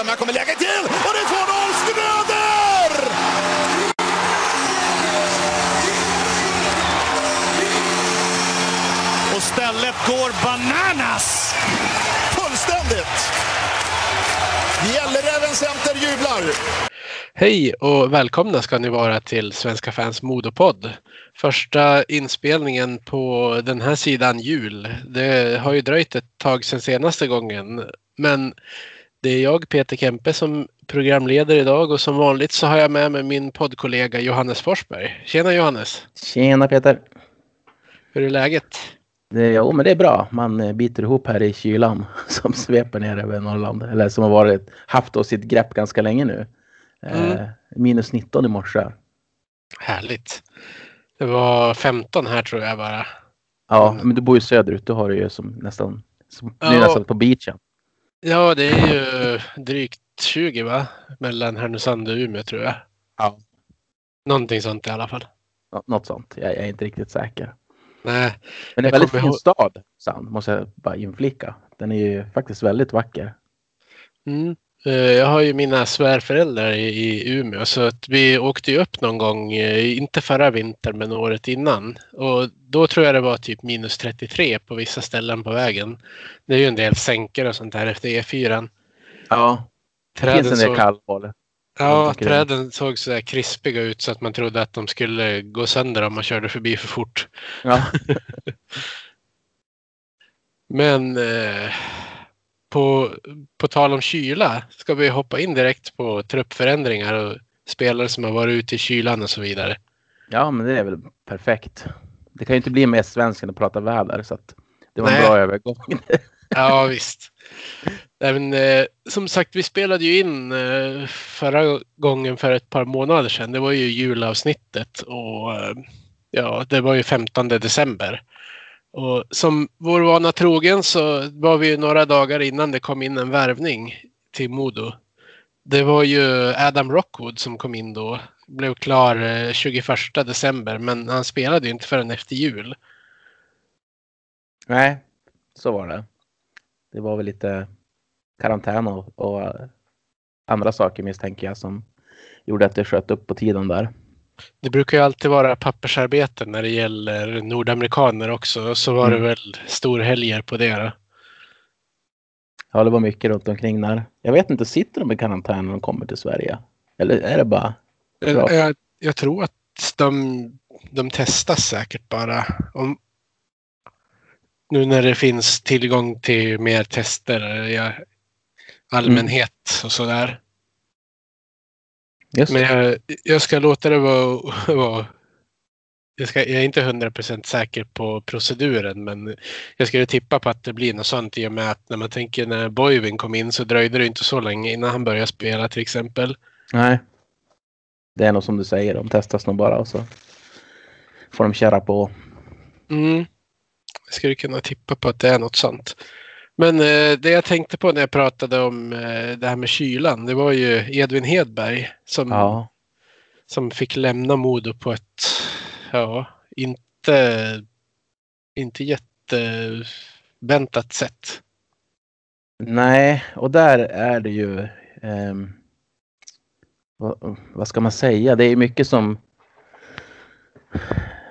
fram, här kommer läget till och det är 2-0 Schröder! Och stället går bananas! Fullständigt! Gälleräven Center jublar! Hej och välkomna ska ni vara till Svenska fans Modopodd. Första inspelningen på den här sidan jul. Det har ju dröjt ett tag sedan senaste gången. Men det är jag, Peter Kempe, som programleder idag och som vanligt så har jag med mig min poddkollega Johannes Forsberg. Tjena Johannes! Tjena Peter! Hur är läget? Det, jo, men det är bra. Man eh, biter ihop här i kylan som sveper ner över Norrland. Eller som har varit, haft då sitt grepp ganska länge nu. Mm. Eh, minus 19 i morse. Härligt! Det var 15 här tror jag bara. Ja, men du bor ju söderut. Du har det ju som nästan, som, Ja. nästan på beachen. Ja, det är ju drygt 20 va? Mellan Härnösand och Umeå tror jag. Ja. Någonting sånt i alla fall. Nå- Något sånt. Jag, är inte riktigt säker. Nej, Men det är en väldigt fin ihåg- stad, Sand, måste jag bara inflika. Den är ju faktiskt väldigt vacker. Mm. Eh, Jag har ju mina svärföräldrar i, Umeå så att vi åkte ju upp någon gång, eh, inte förra vintern men året innan. Och då tror jag det var typ minus 33 på vissa ställen på vägen. Det är ju en del sänkor och sånt här efter E4. Ja, det Träden finns en del såg, kallhål. ja, träden såg så där krispiga ut så att man trodde att de skulle gå sönder om man körde förbi för fort. Ja. Men eh, på, på tal om kyla ska vi hoppa in direkt på truppförändringar och spelare som har varit ute i kylan och så vidare. ja, men det är väl perfekt. Det kan ju inte bli mer svenskt än att prata väder. Så att det var en Nej. bra övergång. Ja visst. Även, eh, som sagt, vi spelade ju in eh, förra gången för ett par månader sedan. Det var ju julavsnittet och eh, ja, det var ju 15 december. Och som vår vana trogen så var vi några dagar innan det kom in en värvning till Modo. Det var ju Adam Rockwood som kom in då. Blev klar eh, 21 december men han spelade ju inte förrän efter jul. Nej, så var det. Det var väl lite karantän och, och andra saker misstänker jag som gjorde att det sköt upp på tiden där. Det brukar ju alltid vara pappersarbeten när det gäller nordamerikaner också. Så var det Mm. väl storhelger på det. Då. Ja, det var mycket runt omkring där. Jag vet inte, sitter de i karantän när de kommer till Sverige? Eller är det bara... Jag, jag, jag tror att de, de testas säkert bara. Om, nu när det finns tillgång till mer tester ja, allmänhet och sådär. Just Men jag, jag ska låta det vara... vara jag, ska, jag är inte 100% säker på proceduren men jag skulle tippa på att det blir något sånt i och med att när man tänker när Boivin kom in så dröjde det inte så länge innan han började spela till exempel. Nej. Det är nog som du säger, de testas nog bara och så får de köra på. Mm. Jag skulle kunna tippa på att det är något sånt. Men eh, det jag tänkte på när jag pratade om eh, det här med kylan det var ju Edvin Hedberg som, Ja, som fick lämna Modo på ett ja, inte, inte jätteväntat sätt. nej, och där är det ju... ehm, vad, vad ska man säga? Det är mycket som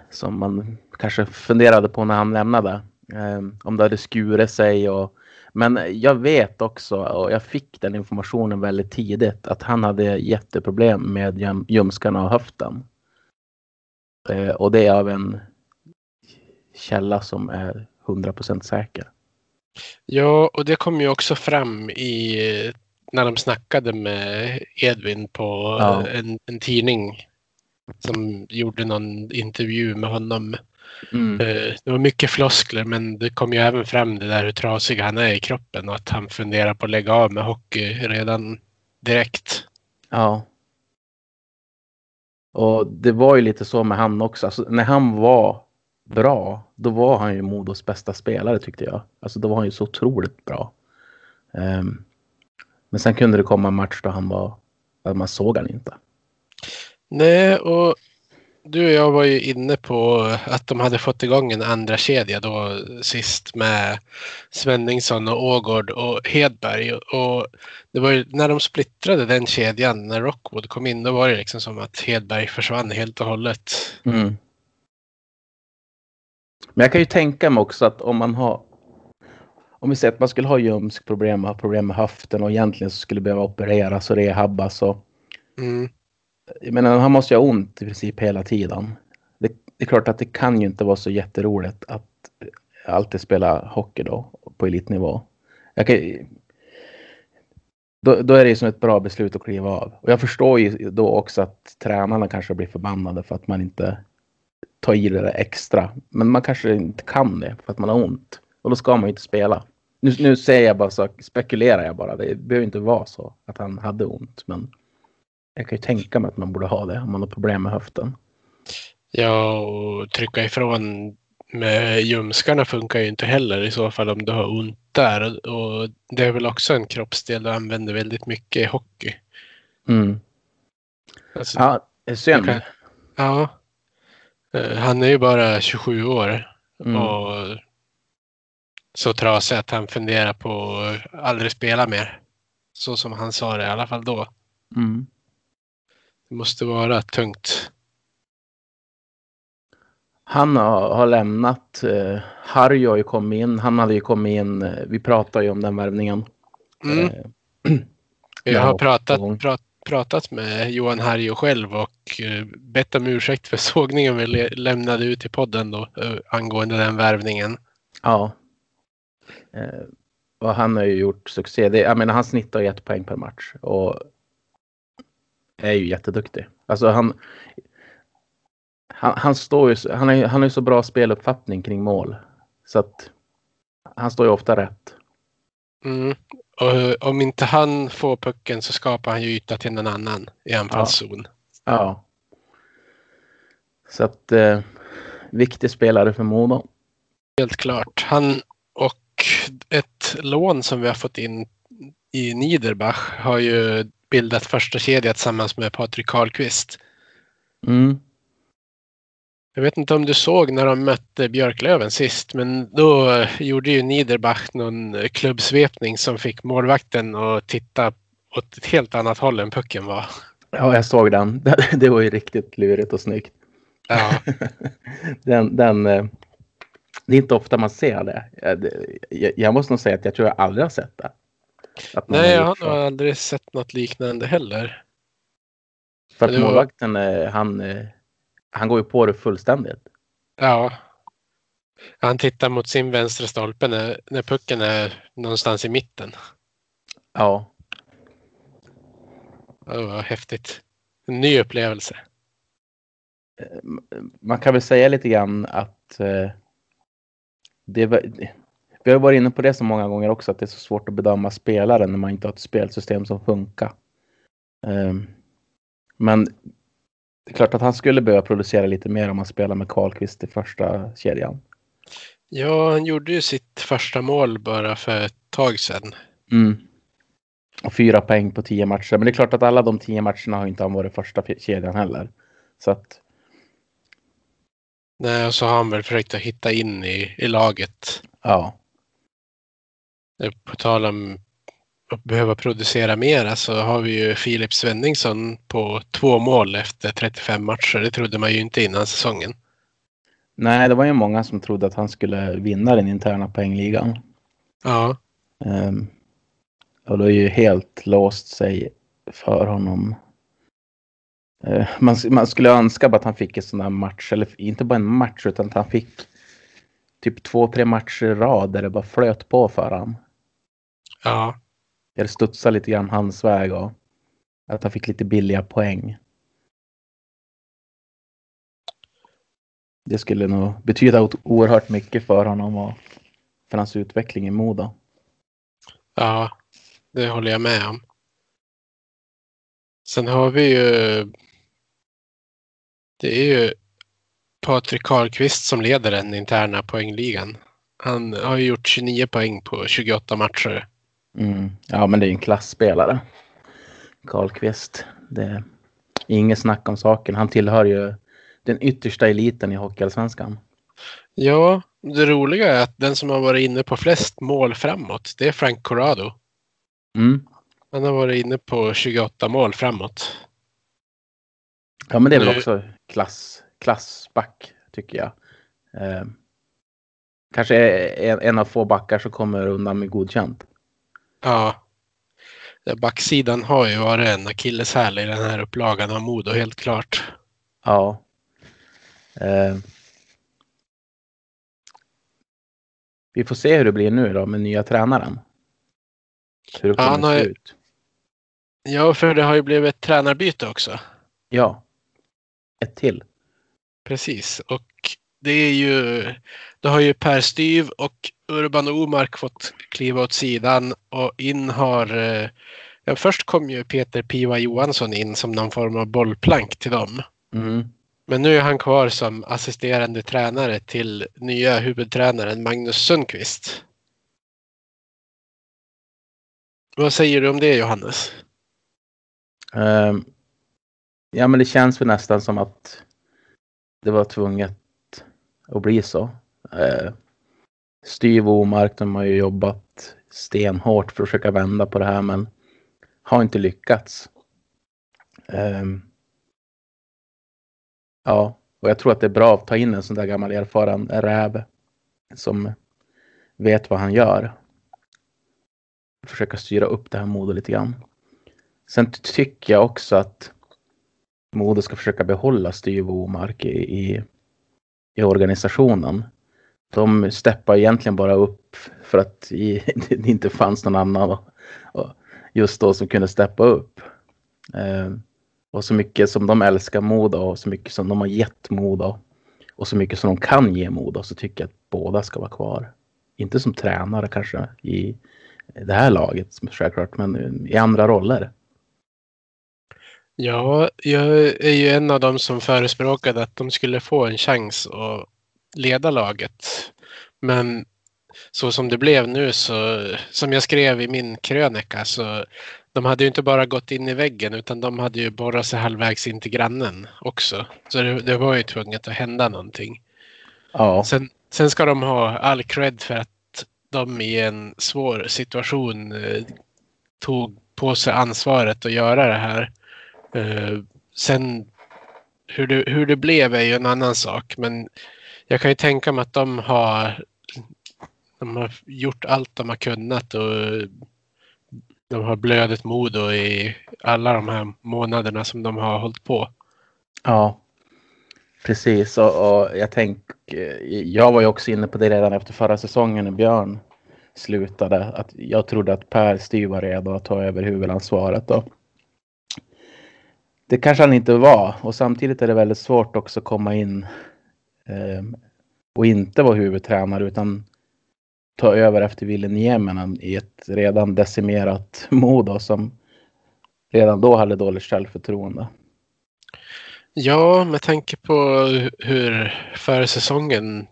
som man kanske funderade på när han lämnade. Ehm, om det hade skurit sig och men jag vet också och jag fick den informationen väldigt tidigt att han hade jätteproblem med ljum- ljumskarna och höften. Eh, och det är av en källa som är 100% säker. Ja, och det kom ju också fram i när de snackade med Edvin på Ja. en, en tidning som gjorde någon intervju med honom. Mm. Eh, Det var mycket floskler men det kom ju även fram det där hur trasig han är i kroppen och att han funderar på att lägga av med hockey redan direkt. Ja. Och det var ju lite så med han också. Alltså, när han var bra, då var han ju Modos bästa spelare tyckte jag. Alltså då var han ju så otroligt bra. Ehm, men sen kunde det komma en match då han var, att man såg han inte. Nej, och du och jag var ju inne på att de hade fått igång en andra kedja då sist med Svenningsson och Ågård och Hedberg. Och det var ju när de splittrade den kedjan, när Rockwood kom in, då var det liksom som att Hedberg försvann helt och hållet. Mm. Men jag kan ju tänka mig också att om man har om vi säger att man skulle ha ljumskproblem problem med höften och egentligen så skulle behöva opereras och rehabbas och Mm jag menar, han måste ju ha ont i princip hela tiden. Det, det, är klart att det kan ju inte vara så jätteroligt att alltid spela hockey då på elitnivå. Jag kan, då, då är det ju som ett bra beslut att kliva av. Och jag förstår ju då också att tränarna kanske blir förbannade för att man inte tar i det där extra. Men man kanske inte kan det för att man har ont. Och då ska man ju inte spela. Nu, nu säger jag bara så, spekulerar jag bara. Det behöver inte vara så att han hade ont. Men jag kan ju tänka mig att man borde ha det om man har problem med höften. Ja, och trycka ifrån med ljumskarna funkar ju inte heller i så fall om du har ont där. Och det är väl också en kroppsdel du använder väldigt mycket i hockey. Mm. Alltså, Ja, det är synd. kan- ja. Eh, Han är ju bara 27 år Mm. och så trasig att han funderar på att aldrig spela mer. Så som han sa det i alla fall då. Mm. Det måste vara tungt. Han har, har lämnat. Eh, Harry har ju kommit in. Han hade ju kommit in. Eh, vi pratade ju om den värvningen. Mm. Eh, Jag har pratat, prat, pratat med Johan Harjo själv och eh, bett om ursäkt för sågningen vi lämnade ut i podden då eh, angående den värvningen. ja. Eh, och han har ju gjort succé. Det, jag menar, han snittar ju ett poäng per match. Och är ju jätteduktig. Alltså han. Han, han står ju, han, är, han har ju så bra speluppfattning kring mål. Så att han står ju ofta rätt. Mm. Och om inte han får pucken så skapar han ju yta till någon annan i anfallszon. Ja. Så att eh, viktig spelare för Modo. Helt klart. Han och ett lån som vi har fått in i Niederbach har ju bildat första kedja tillsammans med Patrik Karlqvist. Mm. Jag vet inte om du såg när de mötte Björklöven sist, men då eh, gjorde ju Niederbach någon eh, klubbsvepning som fick målvakten att titta åt ett helt annat håll än pucken var. Ja, jag såg den. Det var ju riktigt lurigt och snyggt. Ja, Den, den, eh, det är inte ofta man ser det. Jag, jag måste nog säga att jag tror jag aldrig har sett det. Nej, jag har nog aldrig sett något liknande heller. För att var- målvakten, eh, han, eh, han går ju på det fullständigt. Ja. Han tittar mot sin vänstra stolpe när, när pucken är någonstans i mitten. Ja, Det var häftigt. En ny upplevelse. man kan väl säga lite grann att eh, det var, vi har varit inne på det så många gånger också att det är så svårt att bedöma spelaren när man inte har ett spelsystem som funkar. Ehm, men det är klart att han skulle behöva producera lite mer om han spelar med Karlqvist i första kedjan. Ja, han gjorde ju sitt första mål bara för ett tag sedan. Mm. Och fyra poäng på tio matcher. Men det är klart att alla de tio matcherna har inte han varit första kedjan heller. Så att Nej, och så har han väl försökt att hitta in i, i laget. ja, På tal om att behöva producera mer så har vi ju Filip Svenningsson på två mål efter 35 matcher. Det trodde man ju inte innan säsongen. nej, det var ju många som trodde att han skulle vinna den interna poängligan. Ja, Um, och det är ju helt låst sig för honom. Eh, man, man skulle önska att han fick en sån här match, eller inte bara en match utan att han fick typ två, tre matcher i rad där det bara flöt på för honom. Ja, det studsade lite grann hans väg och att han fick lite billiga poäng. Det skulle nog betyda oerhört mycket för honom och för hans utveckling i Modo. ja, det håller jag med om. Sen har vi ju. Det är ju Patrik Karlqvist som leder den interna poängligan. Han har ju gjort 29 poäng på 28 matcher. Mm. Ja, men det är en klassspelare. Karlqvist. Det är inget snack om saken. Han tillhör ju den yttersta eliten i Hockeyallsvenskan. Ja, det roliga är att den som har varit inne på flest mål framåt, det är Frank Corrado. Mm. Han har varit inne på 28 mål framåt. Ja, men det är väl Nu- också klass, klassback tycker jag. Eh, kanske en, en av få backar som kommer undan med godkänt. Ja. Ja, Backsidan har ju varit en akilleshäl i den här upplagan av Modo, helt klart. Ja. Eh, vi får se hur det blir nu då med nya tränaren. Hur det Ja, kommer han har se ut. Ja, för det har ju blivit ett tränarbyte också. Ja. Ett till. Precis, och det är ju, då har ju Per Styv och Urban Omark fått kliva åt sidan och in har, eh, ja, först kom ju Peter Piva Johansson in som någon form av bollplank till dem. Mm. Men nu är han kvar som assisterande tränare till nya huvudtränaren Magnus Sundqvist. Vad säger du om det Johannes? Ehm, ja, men det känns väl nästan som att det var tvunget att bli så. Eh, styv och Omark, de har ju jobbat stenhårt för att försöka vända på det här, men har inte lyckats. Eh, ja, och jag tror att det är bra att ta in en sån där gammal erfaren räv som vet vad han gör. Försöka styra upp det här Modo lite grann. Sen tycker jag också att Modo ska försöka behålla Styv och Omark i, i, i organisationen. De steppar egentligen bara upp för att i, det inte fanns någon annan just då som kunde steppa upp. Eh, och så mycket som de älskar Modo och så mycket som de har gett Modo och så mycket som de kan ge Modo så tycker jag att båda ska vara kvar. Inte som tränare kanske i det här laget självklart, men i andra roller. Ja, jag är ju en av dem som förespråkade att de skulle få en chans att leda laget. Men så som det blev nu så, som jag skrev i min krönika, så de hade ju inte bara gått in i väggen utan de hade ju borrat sig halvvägs in till grannen också. Så det, det var ju tvunget att hända någonting. Ja, Sen, sen ska de ha all cred för att de i en svår situation eh, tog på sig ansvaret att göra det här. Eh, sen hur det, hur det blev är ju en annan sak. Men jag kan ju tänka mig att de har, de har gjort allt de har kunnat och de har blödigt Modo i alla de här månaderna som de har hållit på. Ja, precis. Och, och jag tänk, jag var ju också inne på det redan efter förra säsongen när Björn slutade. Att jag trodde att Per Styr var redo att ta över huvudansvaret. Och det kanske han inte var. Och samtidigt är det väldigt svårt också att komma in eh, och inte vara huvudtränare utan ta över efter Ville Nieminen i ett redan decimerat Modo som redan då hade dåligt självförtroende. Ja, med tanke på hur försäsongen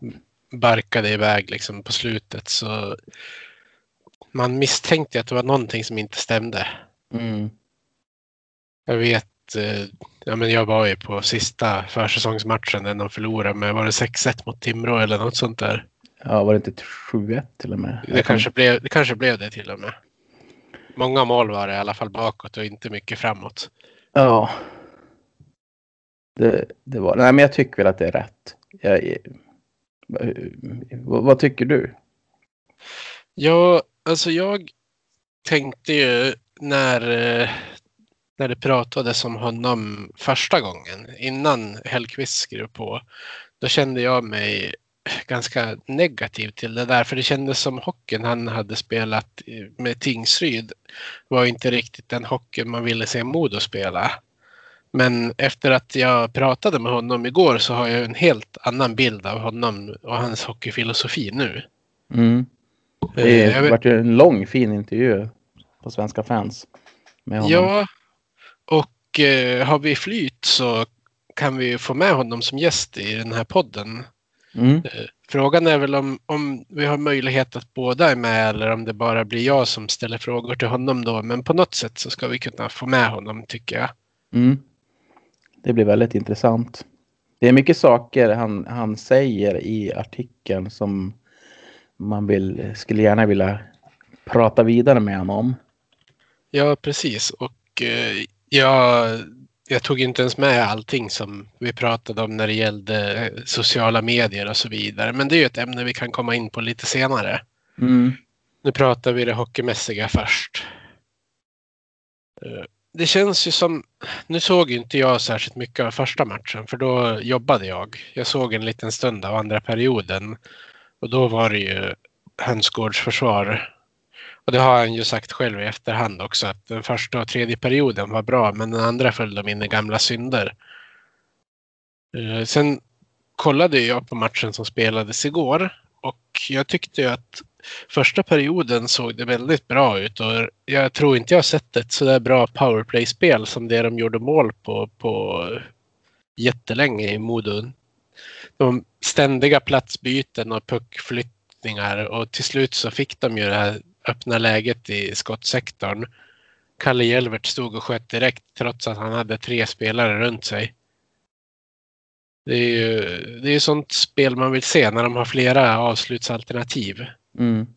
barkade iväg liksom på slutet så man misstänkte att det var någonting som inte stämde. Mm. Jag vet, eh, ja men jag var ju på sista försäsongsmatchen när de förlorade med, var det 6-1 mot Timrå eller något sånt där? Ja, var det inte 7-1 till och med? Det kanske, blev, det kanske blev det till och med. Många mål var det i alla fall bakåt och inte mycket framåt. Ja. Det, det var Nej, men jag tycker väl att det är rätt. Jag, vad, vad tycker du? Ja, alltså jag tänkte ju när, eh, när det pratades om honom första gången innan Hellqvist skrev på. Då kände jag mig ganska negativ till det där. För det kändes som hockeyn han hade spelat med Tingsryd var inte riktigt den hockeyn man ville se Modo spela. Men efter att jag pratade med honom igår så har jag en helt annan bild av honom och hans hockeyfilosofi nu. Mm. Eh, Det jag vet- vart ju en lång fin intervju på Svenska fans. Ja, eh, har vi flyt så kan vi få med honom som gäst i den här podden. Mm. Frågan är väl om, om vi har möjlighet att båda är med eller om det bara blir jag som ställer frågor till honom då. Men på något sätt så ska vi kunna få med honom tycker jag. Mm. Det blir väldigt intressant. Det är mycket saker han, han säger i artikeln som man vill, skulle gärna vilja prata vidare med honom om. Ja, precis. Och eh, jag, jag tog inte ens med allting som vi pratade om när det gällde sociala medier och så vidare. Men det är ju ett ämne vi kan komma in på lite senare. Mm. Nu pratar vi det hockeymässiga först. Eh, Det känns ju som, nu såg inte jag särskilt mycket av första matchen för då jobbade jag. Jag såg en liten stund av andra perioden och då var det ju Hönsgårds försvar. Och det har han ju sagt själv i efterhand också att den första och tredje perioden var bra men den andra föll de in i gamla synder. Eh, sen kollade jag på matchen som spelades igår och jag tyckte ju att första perioden såg det väldigt bra ut och jag tror inte jag har sett ett sådär bra powerplay-spel som det de gjorde mål på, på jättelänge i Modo. De ständiga platsbyten och puckflyttningar och till slut så fick de ju det här öppna läget i skottsektorn. Kalle Jelvert stod och sköt direkt trots att han hade tre spelare runt sig. Det är ju det är sånt spel man vill se när de har flera avslutsalternativ. Mm.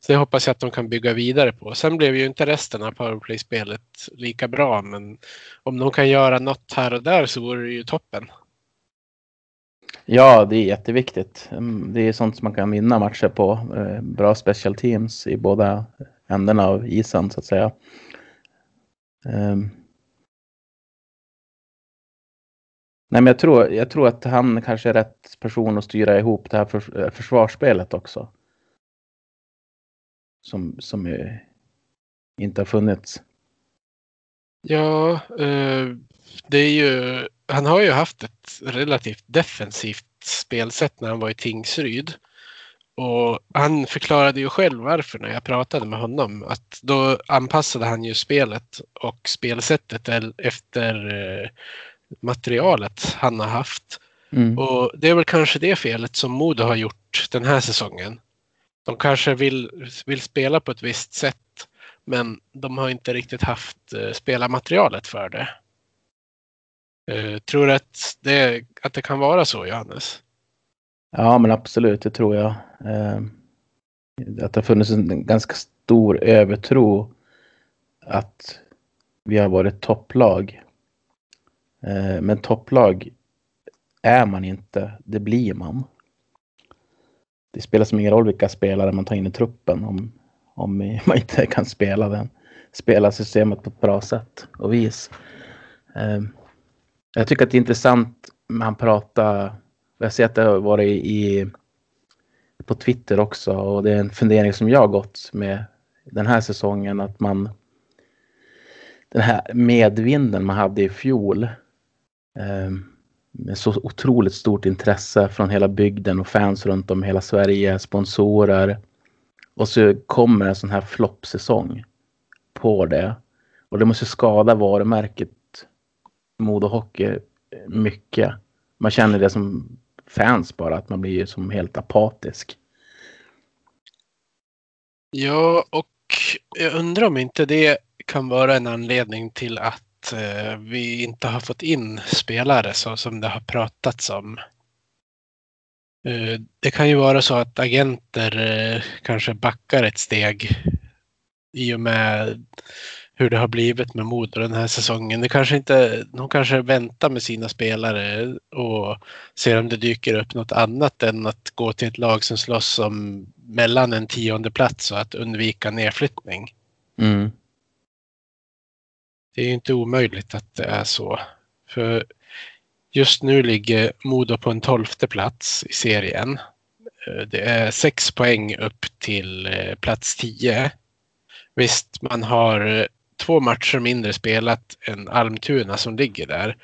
Så det hoppas jag att de kan bygga vidare på. Sen blev ju inte resten av powerplay-spelet lika bra, men om de kan göra något här och där så vore det ju toppen. Ja, det är jätteviktigt. Mm, det är sånt som man kan vinna matcher på. Eh, bra special teams i båda ändarna av isen så att säga. Ehm. Nej, men jag tror, jag tror att han kanske är rätt person att styra ihop det här eh, försvarsspelet också. Som, som ju inte har funnits. Ja, eh, det är ju, han har ju haft ett relativt defensivt spelsätt när han var i Tingsryd. Och han förklarade ju själv varför när jag pratade med honom. Att då anpassade han ju spelet och spelsättet el- efter eh, materialet han har haft. Mm. Och det är väl kanske det felet som Modo har gjort den här säsongen. De kanske vill, vill spela på ett visst sätt men de har inte riktigt haft eh, spelarmaterialet för det. Eh, tror du att det, att det kan vara så, Johannes? Ja, men absolut, det tror jag. Eh, att det har funnits en ganska stor övertro att vi har varit topplag. Eh, men topplag är man inte, det blir man. Det spelar som ingen roll vilka spelare man tar in i truppen om, om man inte kan spela den. Spela systemet på ett bra sätt och vis. Ehm, jag tycker att det är intressant när han pratar jag ser att det har varit i, på Twitter också och det är en fundering som jag har gått med den här säsongen att man den här medvinden man hade i fjol ehm, med så otroligt stort intresse från hela bygden och fans runt om i hela Sverige, sponsorer och så kommer en sån här floppsäsong på det och det måste skada varumärket Modo Hockey mycket. Man känner det som fans bara, att man blir som helt apatisk. Ja, och jag undrar om inte det kan vara en anledning till att eh, vi inte har fått in spelare så som det har pratats om. Eh, det kan ju vara så att agenter eh, kanske backar ett steg i och med hur det har blivit med Modo den här säsongen. Det kanske inte, de kanske väntar med sina spelare och ser om det dyker upp något annat än att gå till ett lag som slåss om mellan en tionde plats och att undvika nedflyttning. Mm. Det är ju inte omöjligt att det är så. För just nu ligger Modo på en tolfte plats i serien. Eh, Det är sex poäng upp till eh, plats tio. Visst, man har eh, två matcher mindre spelat än Almtuna som ligger där.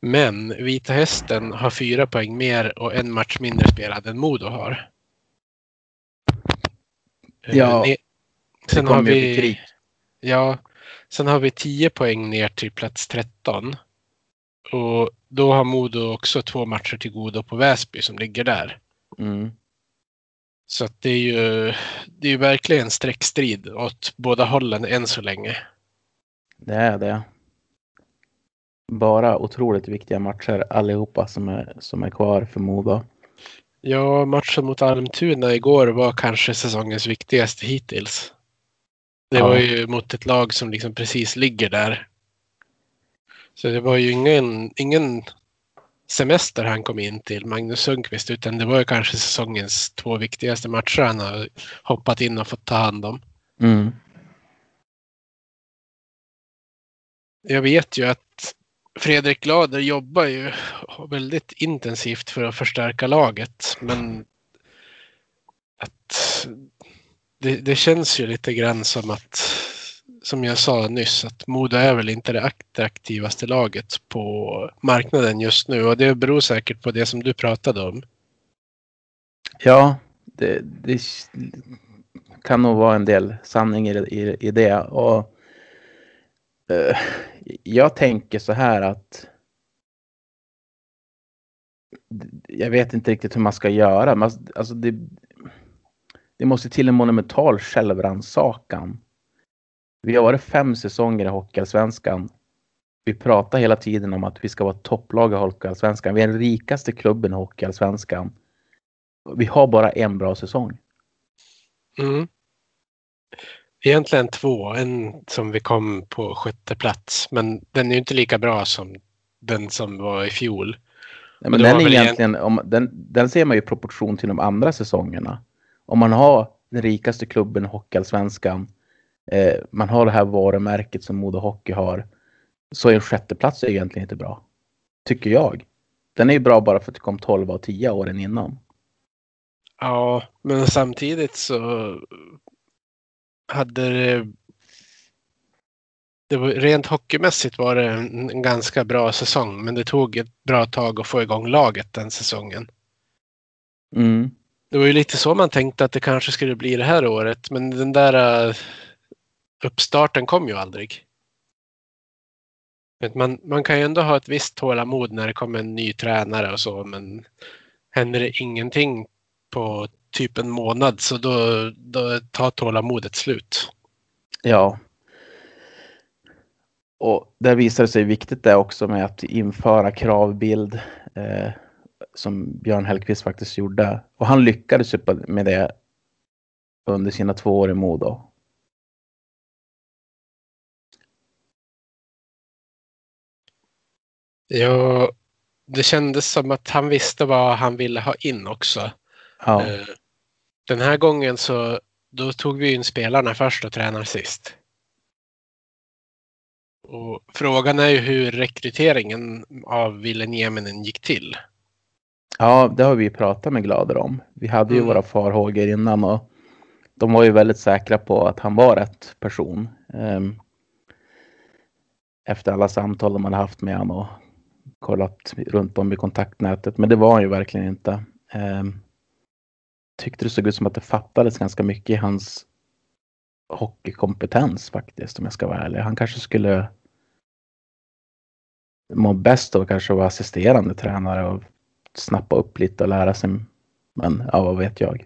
Men Vita Hästen har fyra poäng mer och en match mindre spelad än Modo har. Ja, Sen har vi... Ja, sen har vi 10 poäng ner till plats 13. Och då har Modo också två matcher till godo på Väsby som ligger där. Mm. Så det är ju det är ju verkligen streckstrid åt båda hållen än så länge. Det är det. bara otroligt viktiga matcher allihopa som är, som är kvar för Modo. Ja, matchen mot Almtuna igår var kanske säsongens viktigaste hittills. Det Ja. var ju mot ett lag som liksom precis ligger där. Så det var ju ingen, ingen semester han kom in till, Magnus Sundqvist, utan det var ju kanske säsongens två viktigaste matcher han har hoppat in och fått ta hand om. Mm. Jag vet ju att Fredrik Glader jobbar ju väldigt intensivt för att förstärka laget. Men att det, det känns ju lite grann som att, som jag sa nyss, att Modo är väl inte det attraktivaste laget på marknaden just nu. Och det beror säkert på det som du pratade om. Ja, det, det kan nog vara en del sanning i, i, i det. Och, eh, jag tänker så här att jag vet inte riktigt hur man ska göra. Men alltså det, det måste till en monumental självrannsakan. Vi har varit fem säsonger i Hockeyallsvenskan. Vi pratar hela tiden om att vi ska vara topplag i Hockeyallsvenskan. Vi är den rikaste klubben i Hockeyallsvenskan. Vi har bara en bra säsong. Mm. Egentligen två. En som vi kom på sjätte plats. Men den är ju inte lika bra som den som var i fjol. Nej, Men den, är egentligen, om, den, den ser man ju i proportion till de andra säsongerna. Om man har den rikaste klubben i Hockeyallsvenskan, eh, man har det här varumärket som Modo Hockey har, så är en sjätteplats egentligen inte bra. Tycker jag. Den är ju bra bara för att det kom 12 av 10 åren innan. Ja, men samtidigt så hade det... det var, rent hockeymässigt var det en, ganska bra säsong, men det tog ett bra tag att få igång laget den säsongen. Mm. Det var ju lite så man tänkte att det kanske skulle bli det här året, men den där uppstarten kom ju aldrig. Man, man kan ju ändå ha ett visst tålamod när det kommer en ny tränare och så, men händer det ingenting på typ en månad så då, då tar tålamodet slut. Ja. Och där visar det sig viktigt det också med att införa kravbild eh, som Björn Hellkvist faktiskt gjorde. Och han lyckades med det under sina två år i Modo. Ja, det kändes som att han visste vad han ville ha in också. Ja, Eh, Den här gången så då tog vi in spelarna först och tränaren sist. Och frågan är ju hur rekryteringen av Ville Nieminen gick till. ja, det har vi pratat med Glader om. Vi hade ju Mm. våra farhågor innan och de var ju väldigt säkra på att han var rätt person. Ehm, efter alla samtal de hade haft med honom och kollat runt om i kontaktnätet. Men det var han ju verkligen inte. Eh, tyckte det såg ut som att det fattades ganska mycket i hans hockeykompetens faktiskt om jag ska vara ärlig. Han kanske skulle må bäst av att kanske vara assisterande tränare och snappa upp lite och lära sig. Men ja, vad vet jag.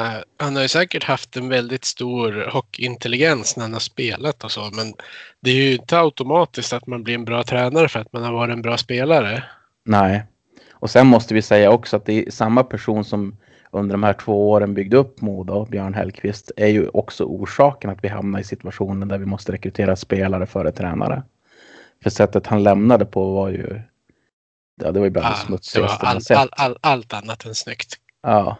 Eh, han har ju säkert haft en väldigt stor hockeyintelligens när han har spelat och så, men det är ju inte automatiskt att man blir en bra tränare för att man har varit en bra spelare. Nej. Och sen måste vi säga också att det är samma person som under de här två åren byggde upp Modo, Björn Hellkvist, är ju också orsaken att vi hamnar i situationen där vi måste rekrytera spelare före tränare. För sättet han lämnade på var ju, ja, det var ju bland det det var smutsigaste all, all, all, allt annat än snyggt. Ja.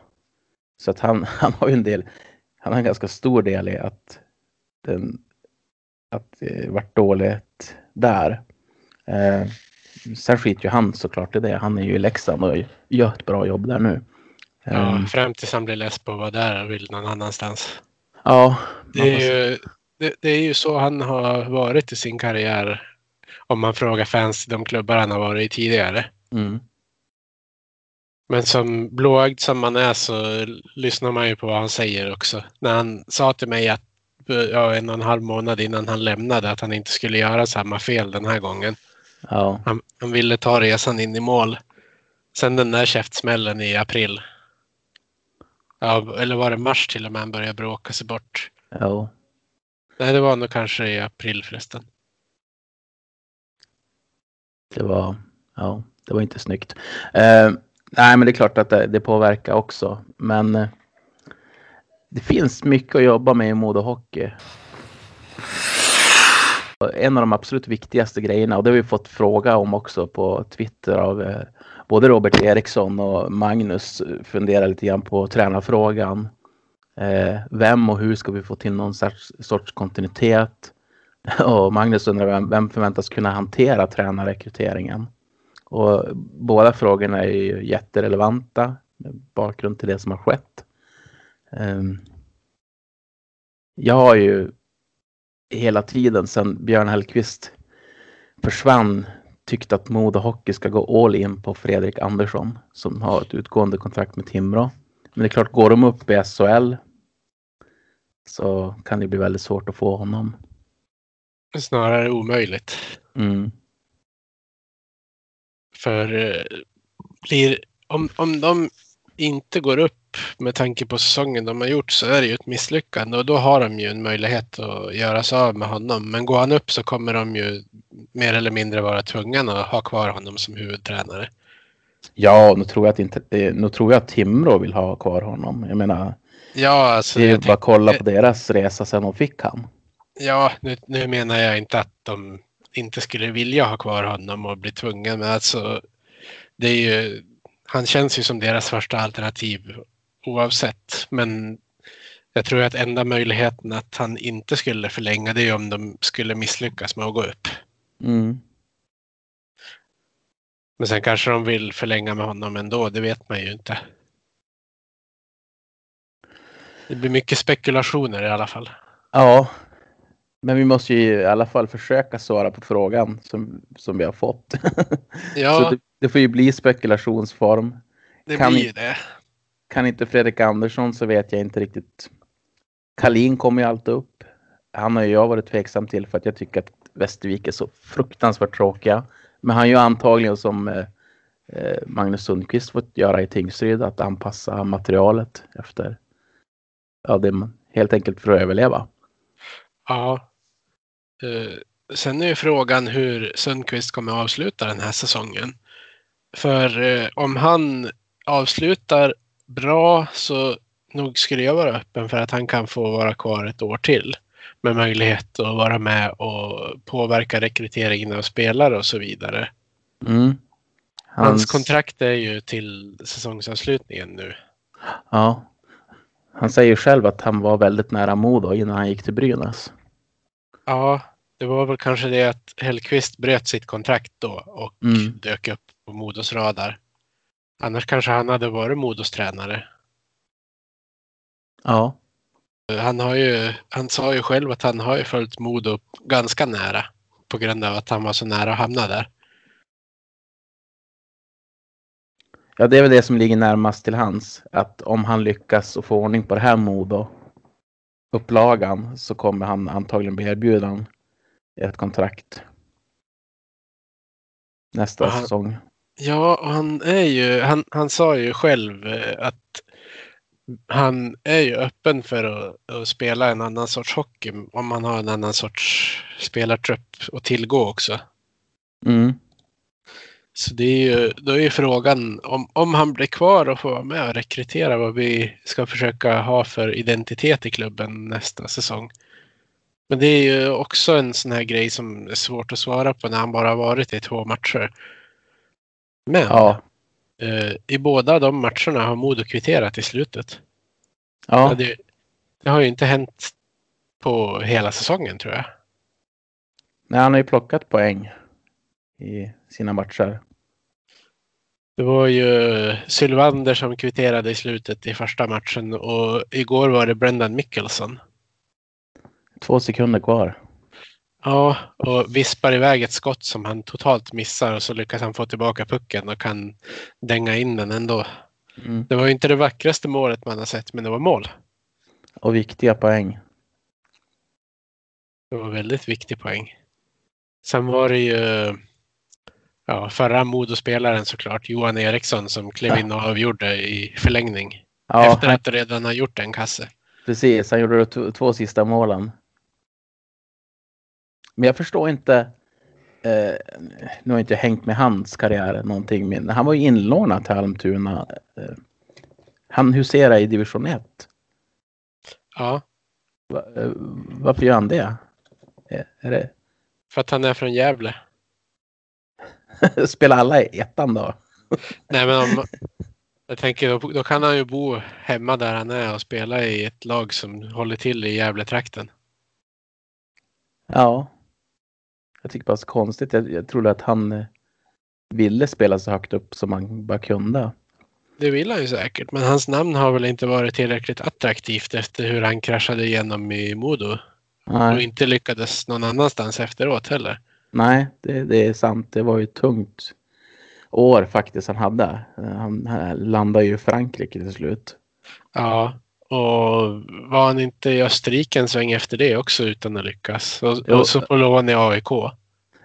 Så att han, han har ju en del, han har en ganska stor del i att den, att det vart dåligt där. Eh, sen skiter ju han såklart i det. Han är ju i Leksand och gör ett bra jobb där nu. Ja, Eh, fram tills han blir less på att vara där och vill någon annanstans. ja, Det är, ju, det, det är ju så han har varit i sin karriär. Om man frågar fans i de klubbar han har varit i tidigare. mm, Men som blåögd som man är så lyssnar man ju på vad han säger också. När han sa till mig att ja, en och en halv månad innan han lämnade att han inte skulle göra samma fel den här gången. ja, Han, han ville ta resan in i mål. Sen den där käftsmällen i april. Ja, eller var det mars till och med han började bråka sig bort. ja. Nej, det var nog kanske i april förresten. Det var, ja, det var inte snyggt. Eh, nej, men det är klart att det, det påverkar också. Men eh, det finns mycket att jobba med i Modo Hockey. En av de absolut viktigaste grejerna, och det har vi fått fråga om också på Twitter av eh, både Robert Eriksson och Magnus funderar lite grann på tränarfrågan. Eh, vem och hur ska vi få till någon sorts, sorts kontinuitet? Och Magnus undrar vem, vem förväntas kunna hantera tränarrekryteringen? Och båda frågorna är ju jätterelevanta med bakgrund till det som har skett. Um, jag har ju hela tiden sedan Björn Hellkvist försvann tyckt att Modo Hockey ska gå all in på Fredrik Andersson som har ett utgående kontrakt med Timrå. Men det är klart, går de upp i SHL så kan det bli väldigt svårt att få honom. Snarare omöjligt. Mm. För eh, blir, om, om de inte går upp med tanke på säsongen de har gjort så är det ju ett misslyckande och då har de ju en möjlighet att göra sig av med honom. Men går han upp så kommer de ju mer eller mindre vara tvungna att ha kvar honom som huvudtränare. Ja, nu tror jag att, inte, eh, nu tror jag att Timrå vill ha kvar honom. Jag menar, ja, alltså, det är ju bara att kolla på deras resa sen de fick han. Ja, nu, nu menar jag inte att de inte skulle vilja ha kvar honom och bli tvungna, men alltså det är ju, han känns ju som deras första alternativ oavsett. Men jag tror att enda möjligheten att han inte skulle förlänga det är om de skulle misslyckas med att gå upp. Mm. Men sen kanske de vill förlänga med honom ändå, det vet man ju inte. Det blir mycket spekulationer i alla fall. Ja, men vi måste ju i alla fall försöka svara på frågan som, som vi har fått. Ja. Så det, det, får ju bli spekulationsform. Det kan blir ju det. Kan inte Fredrik Andersson så vet jag inte riktigt. Kalin kommer ju alltid upp. Han har ju jag varit tveksam till för att jag tycker att Västervik är så fruktansvärt tråkiga. Men han gör antagligen som eh, eh, Magnus Sundqvist fått göra i Tingsryd, att anpassa materialet efter ja, det man, helt enkelt för att överleva. Ja. Uh, sen är ju frågan hur Sundqvist kommer att avsluta den här säsongen. För uh, om han avslutar bra så nog skulle jag vara öppen för att han kan få vara kvar ett år till med möjlighet att vara med och påverka rekryteringen av spelare och så vidare. Mm. Hans... Hans kontrakt är ju till säsongsavslutningen nu. Ja. Han säger själv att han var väldigt nära Modo innan han gick till Brynäs. Ja, det var väl kanske det att Hellqvist bröt sitt kontrakt då och Mm. dök upp på Modos radar. Annars kanske han hade varit Modos tränare. Ja. Han, har ju, han sa ju själv att han har ju följt Modo ganska nära på grund av att han var så nära att hamna där. Ja, det är väl det som ligger närmast till hans. Att om han lyckas och få ordning på det här Modo upplagan så kommer han antagligen bli erbjuden ett kontrakt nästa han- säsong. Ja, han är ju, han, han sa ju själv eh, att han är ju öppen för att, att spela en annan sorts hockey om man har en annan sorts spelartrupp att tillgå också. Mm. Så det är ju, då är ju frågan om, om han blir kvar och får vara med och rekrytera vad vi ska försöka ha för identitet i klubben nästa säsong. Men det är ju också en sån här grej som är svårt att svara på när han bara har varit i två matcher. Men Ja. eh, i båda de matcherna har Modo kvitterat i slutet. Ja. Det, det har ju inte hänt på hela säsongen tror jag. Nej, han har ju plockat poäng i sina matcher. Det var ju Sylvander som kvitterade i slutet i första matchen och igår var det Brendan Mickelson. Två sekunder kvar. Ja, och vispar iväg ett skott som han totalt missar och så lyckas han få tillbaka pucken och kan dänga in den ändå. Mm. Det var ju inte det vackraste målet man har sett, men det var mål. Och viktiga poäng. Det var väldigt viktig poäng. Sen var det ju ja, förra Modospelaren såklart, Johan Eriksson, som klev in och avgjorde i förlängning. Ja, efter att redan ha gjort en kasse. precis. Han gjorde de två sista målen. Men jag förstår inte. Eh, nu har jag inte hängt med hans karriär någonting, men han var ju inlånad till Almtuna. Eh, han huserar i division 1. Ja, Va, eh, varför gör han det? Eh, Är det för att han är från Gävle. Spelar alla i ettan då? Nej, men om, jag tänker då, då kan han ju bo hemma där han är och spela i ett lag som håller till i Gävletrakten. Ja. Jag tycker bara så konstigt. Jag, jag trodde att han eh, ville spela så högt upp som han bara kunde. Det vill han ju säkert, men hans namn har väl inte varit tillräckligt attraktivt efter hur han kraschade igenom i Modo. Och Nej, inte lyckades någon annanstans efteråt heller. Nej det, det är sant. Det var ju ett tungt år faktiskt han hade. Han, han landade ju i Frankrike till slut. Ja, och var han inte i Österrike en sväng efter det också utan att lyckas? Och, och så på lån i AIK.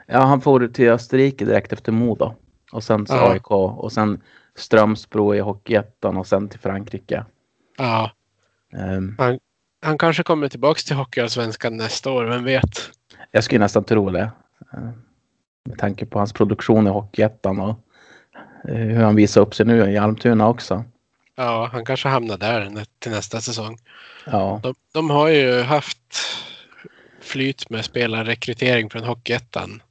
Ja, han får till Österrike direkt efter Modo. Och sen så Ja. AIK och sen Strömsbro i Hockeyettan och sen till Frankrike. Ja, Ehm, han kanske kommer tillbaks till Hockeyallsvenskan nästa år, vem vet? jag skulle nästan tro det. Ehm, med tanke på hans produktion i Hockeyettan och eh, hur han visar upp sig nu i Almtuna också. Ja, han kanske hamnar där till nästa säsong. Ja, De, de har ju haft flyt med spelarrekrytering från Hockeyettan.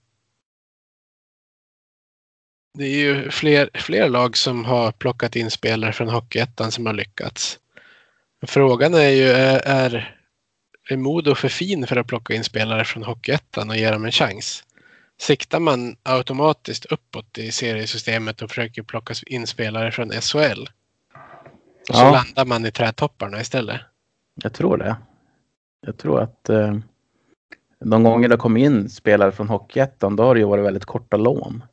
Det är ju fler, fler lag som har plockat in spelare från Hockeyettan som har lyckats. Frågan är ju, är, är, är Modo för fin för att plocka in spelare från Hockeyettan och ge dem en chans? Siktar man automatiskt uppåt i seriesystemet och försöker plocka in spelare från SHL? Och så Ja. landar man i trädtopparna istället. jag tror det. Jag tror att eh, de gånger det kom in spelare från Hockeyettan då har det ju varit väldigt korta lån.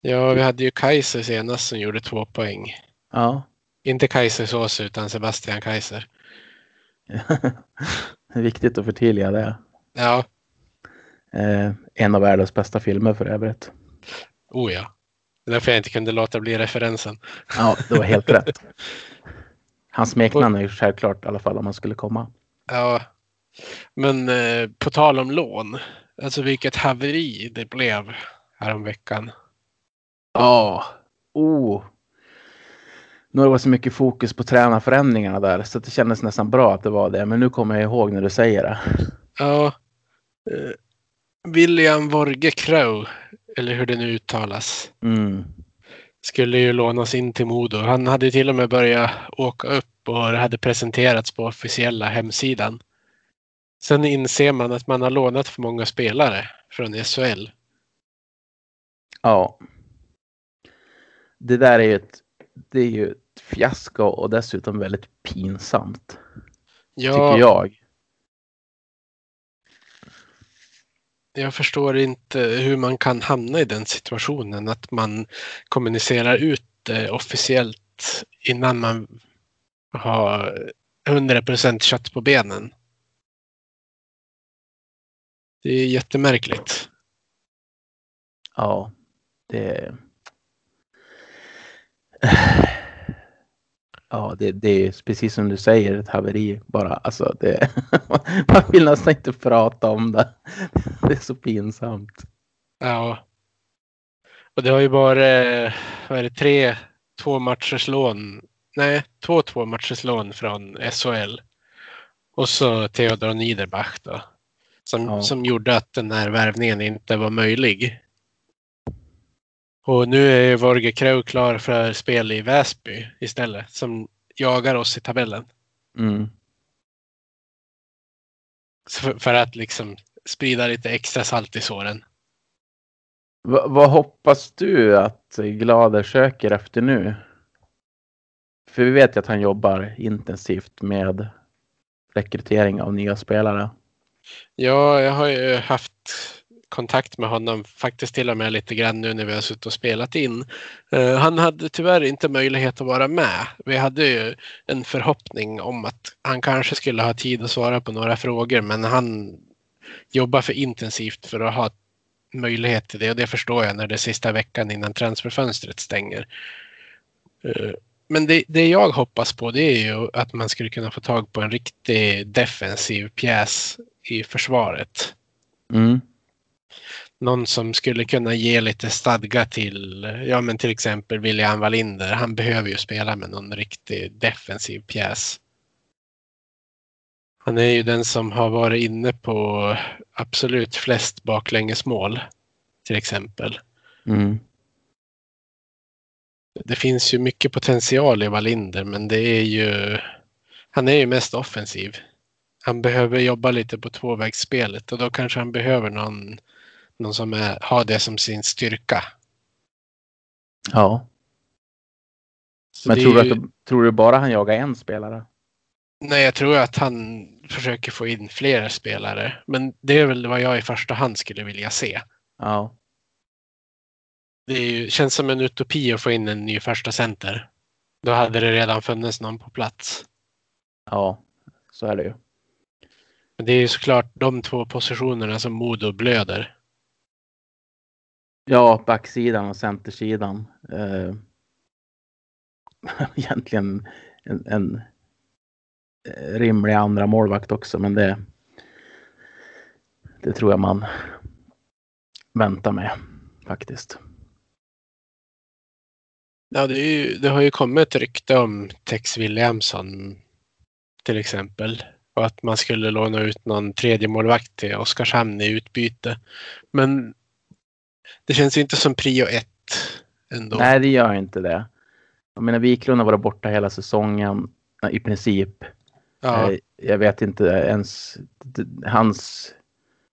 Ja, vi hade ju Kaiser senast som gjorde två poäng. Ja, Inte Kaiser Sås utan Sebastian Kaiser. viktigt att förtydliga det. Ja, Eh, en av världens bästa filmer för övrigt. oh ja. Det är därför jag inte kunde låta bli referensen. Ja, det var helt rätt. Hans smeknamn är ju självklart i alla fall om han skulle komma. Ja, men eh, på tal om lån. Alltså vilket haveri det blev häromveckan. Ja, oh. Nu har det varit så mycket fokus på tränarförändringarna där så det kändes nästan bra att det var det. Men nu kommer jag ihåg när du säger det. Ja, eh, William Vorge Crow, eller hur det nu uttalas, Mm. skulle ju lånas in till Modo. Han hade till och med börjat åka upp och det hade presenterats på officiella hemsidan. Sen inser man att man har lånat för många spelare från SHL. Ja. Det där är ju ett, det är ju ett fiasko och dessutom väldigt pinsamt. Ja, Tycker jag. Jag förstår inte hur man kan hamna i den situationen att man kommunicerar ut det officiellt innan man har 100% kött på benen. Det är jättemärkligt. Ja. Det... Ja, det, det är precis som du säger ett haveri bara. Alltså det... Man vill nästan inte prata om det. Det är så pinsamt. Ja. Och det har ju varit, vad är det, tre två matchers lån. Nej, två två matchers lån från SHL. Och så Theodor Niederbach då. Som, Ja. som gjorde att den här värvningen inte var möjlig. Och nu är Vorge Kreu klar för spel i Väsby istället. Som jagar oss i tabellen. Mm. För, för att liksom sprida lite extra salt i såren. Va, vad hoppas du att Glader söker efter nu? För vi vet ju att han jobbar intensivt med rekrytering av nya spelare. Ja, jag har ju haft kontakt med honom faktiskt till och med lite grann nu när vi har suttit och spelat in. Eh, han hade tyvärr inte möjlighet att vara med. Vi hade ju en förhoppning om att han kanske skulle ha tid att svara på några frågor men han jobbar för intensivt för att ha möjlighet till det och det förstår jag när det är sista veckan innan transferfönstret stänger. Eh, men det, det jag hoppas på det är ju att man skulle kunna få tag på en riktig defensiv pjäs i försvaret. Mm någon som skulle kunna ge lite stadga till, ja men till exempel William Wallinder. Han behöver ju spela med någon riktig defensiv pjäs. Han är ju den som har varit inne på absolut flest baklängesmål till exempel. Mm. Det finns ju mycket potential i Wallinder men det är ju, han är ju mest offensiv. Han behöver jobba lite på tvåvägsspelet och då kanske han behöver någon, någon som är, har det som sin styrka. Ja. Så Men tror du, ju- att tror du bara han jagar en spelare? Nej, jag tror att han försöker få in fler spelare. Men det är väl vad jag i första hand skulle vilja se. Ja. Det ju, känns som en utopi att få in en ny första center. Då hade det redan funnits någon på plats. Ja, så är det ju. Men det är ju såklart de två positionerna som Modo blöder. Ja, backsidan och centersidan. Eh, egentligen en, en eh, rimlig andra målvakt också, men det, det tror jag man väntar med faktiskt. Ja, det, är ju, det har ju kommit ett rykte om Tex Williamson till exempel. Och att man skulle låna ut någon tredje målvakt till Oskarshamn i utbyte. Men det känns ju inte som prio ett ändå. Nej, det gör inte det. Jag menar, Wiklund har varit borta hela säsongen i princip. ja, Eh, Jag vet inte ens, hans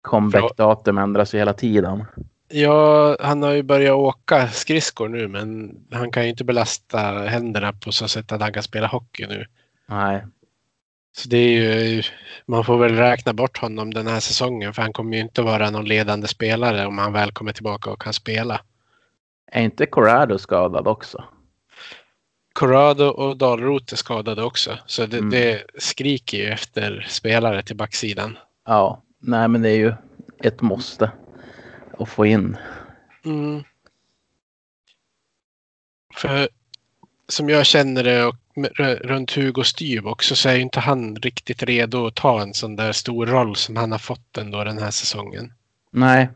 comeback-datum ändras ju hela tiden. ja, han har ju börjat åka skridskor nu men han kan ju inte belasta händerna på så sätt att han kan spela hockey nu. Nej, Så det är ju, man får väl räkna bort honom den här säsongen för han kommer ju inte vara någon ledande spelare om han väl kommer tillbaka och kan spela. är inte Corrado skadad också? Corrado och Dalroth är skadade också. Så det, Mm. det skriker ju efter spelare till backsidan. Ja, nej men det är ju ett måste att få in. Mm. För som jag känner det och runt Hugo Styv också så är ju inte han riktigt redo att ta en sån där stor roll som han har fått ändå den här säsongen. Nej.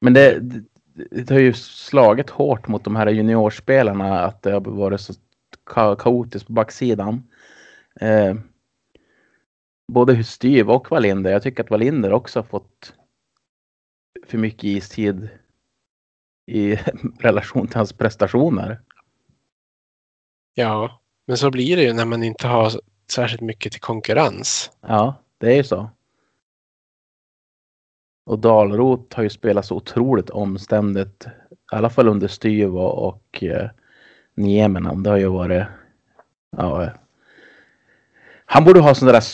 Men det, det, det har ju slagit hårt mot de här juniorspelarna att det har varit så ka kaotiskt på backsidan. Eh, både Styv och Wallinder. Jag tycker att Wallinder också har fått för mycket istid i relation till hans prestationer. Ja, men så blir det ju när man inte har särskilt mycket till konkurrens. Ja, det är ju så. Och Dalrot har ju spelat så otroligt omständigt. I alla fall under Styva och, eh, Nieminen. Det har ju varit... Ja, eh. han borde ha sådana där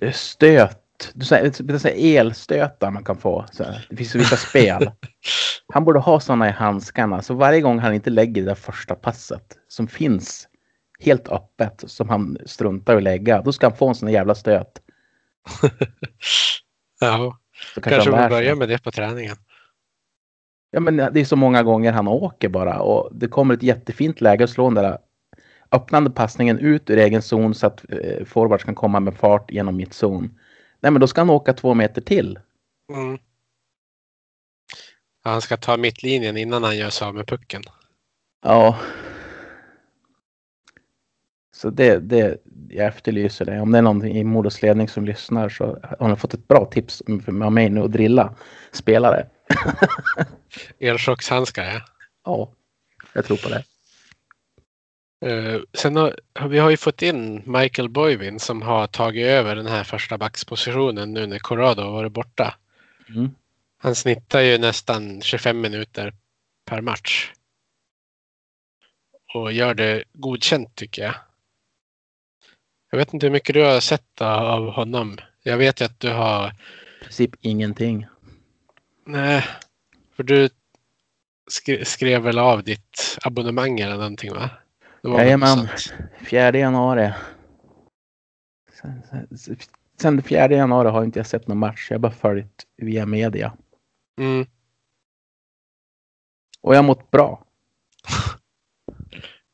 eh, stöt stöt. Du säger, elstötar man kan få. Så här. Det finns vissa spel. Han borde ha sådana i handskarna. Så varje gång han inte lägger det där första passet som finns helt öppet som han struntar i att lägga. Då ska han få en sån jävla stöt. Ja, Så kanske lär sig. börjar med det på träningen. Ja, men det är så många gånger han åker bara och det kommer ett jättefint läge att slå den där öppnande passningen ut ur egen zon så att eh, forwards kan komma med fart genom mittzon. Nej, men då ska han åka två meter till. Mm. Ja, han ska ta mittlinjen innan han gör sig av med pucken. Ja. Så det, det, jag efterlyser det. Om det är någon i Modos ledning som lyssnar så har ni fått ett bra tips av mig nu att drilla spelare. Elchockshandskar, ja. Ja, jag tror på det. Eh, sen har, vi har ju fått in Michael Boivin som har tagit över den här första backspositionen nu när Corrado har varit borta. Mm. Han snittar ju nästan 25 minuter per match. Och gör det godkänt tycker jag. Jag vet inte hur mycket du har sett av honom. Jag vet ju att du har... I princip ingenting. Nej, för du skre- skrev väl av ditt abonnemang eller någonting va? Jajamän. 4 januari. Sen, sen, sen 4 januari har inte jag sett någon match. Jag har bara följt via media. Mm. Och jag har mått bra.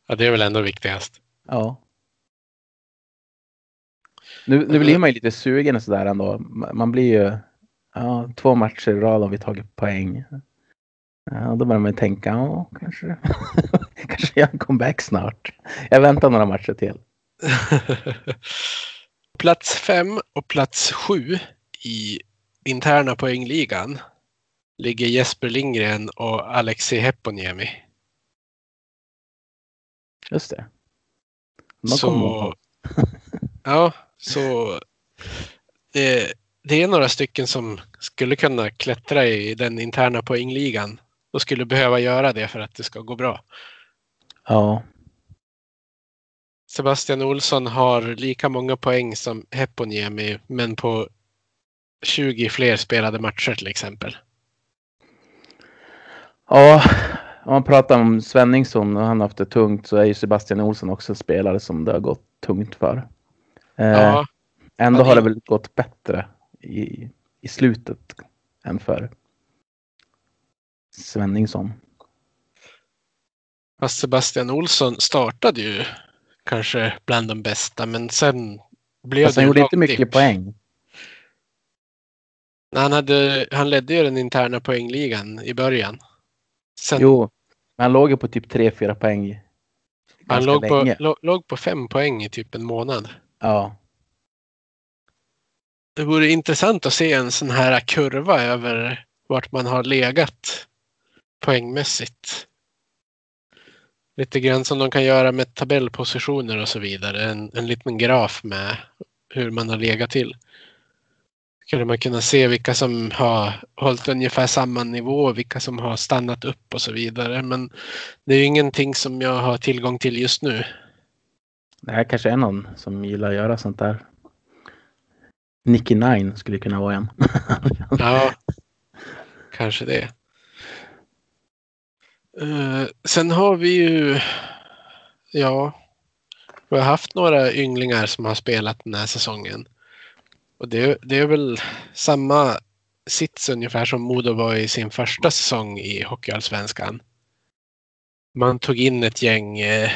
Ja, det är väl ändå viktigast. Ja. Nu, nu blir man ju lite sugen och sådär ändå. Man man blir ju... ja, två matcher i rad har vi tagit poäng. Ja, då börjar man tänka, ja, kanske, kanske jag comeback snart. Jag väntar några matcher till. plats fem och plats sju i interna poängligan ligger Jesper Lindgren och Alexei Heponiemi. Just det. De så, ja, så det, det är några stycken som skulle kunna klättra i den interna poängligan och skulle behöva göra det för att det ska gå bra. Ja. Sebastian Olsson har lika många poäng som Heponiemi men på 20 fler spelade matcher till exempel. Ja, om man pratar om Svenningsson och han har haft det tungt så är ju Sebastian Olsson också en spelare som det har gått tungt för. Eh, ja, ändå har det väl gått bättre i, i slutet än för Svenningsson. Fast Sebastian Olsson startade ju kanske bland de bästa men sen blev Fast det han gjorde inte mycket poäng. Han, hade, han ledde ju den interna poängligan i början. Sen, jo, men han låg ju på typ 3-4 poäng. Han låg på, låg på fem poäng i typ en månad. Ja. Det vore intressant att se en sån här kurva över vart man har legat poängmässigt. Lite grann som de kan göra med tabellpositioner och så vidare. En, en liten graf med hur man har legat till skulle man kunna se vilka som har hållit ungefär samma nivå, vilka som har stannat upp och så vidare. Men det är ingenting som jag har tillgång till just nu. Det här kanske är någon som gillar att göra sånt där. Nicky Nine skulle kunna vara en. ja, kanske det. Uh, sen har vi ju, ja, vi har haft några ynglingar som har spelat den här säsongen. Och det, det är väl samma sits ungefär som Modo var i sin första säsong i Hockeyallsvenskan. Man tog in ett gäng eh,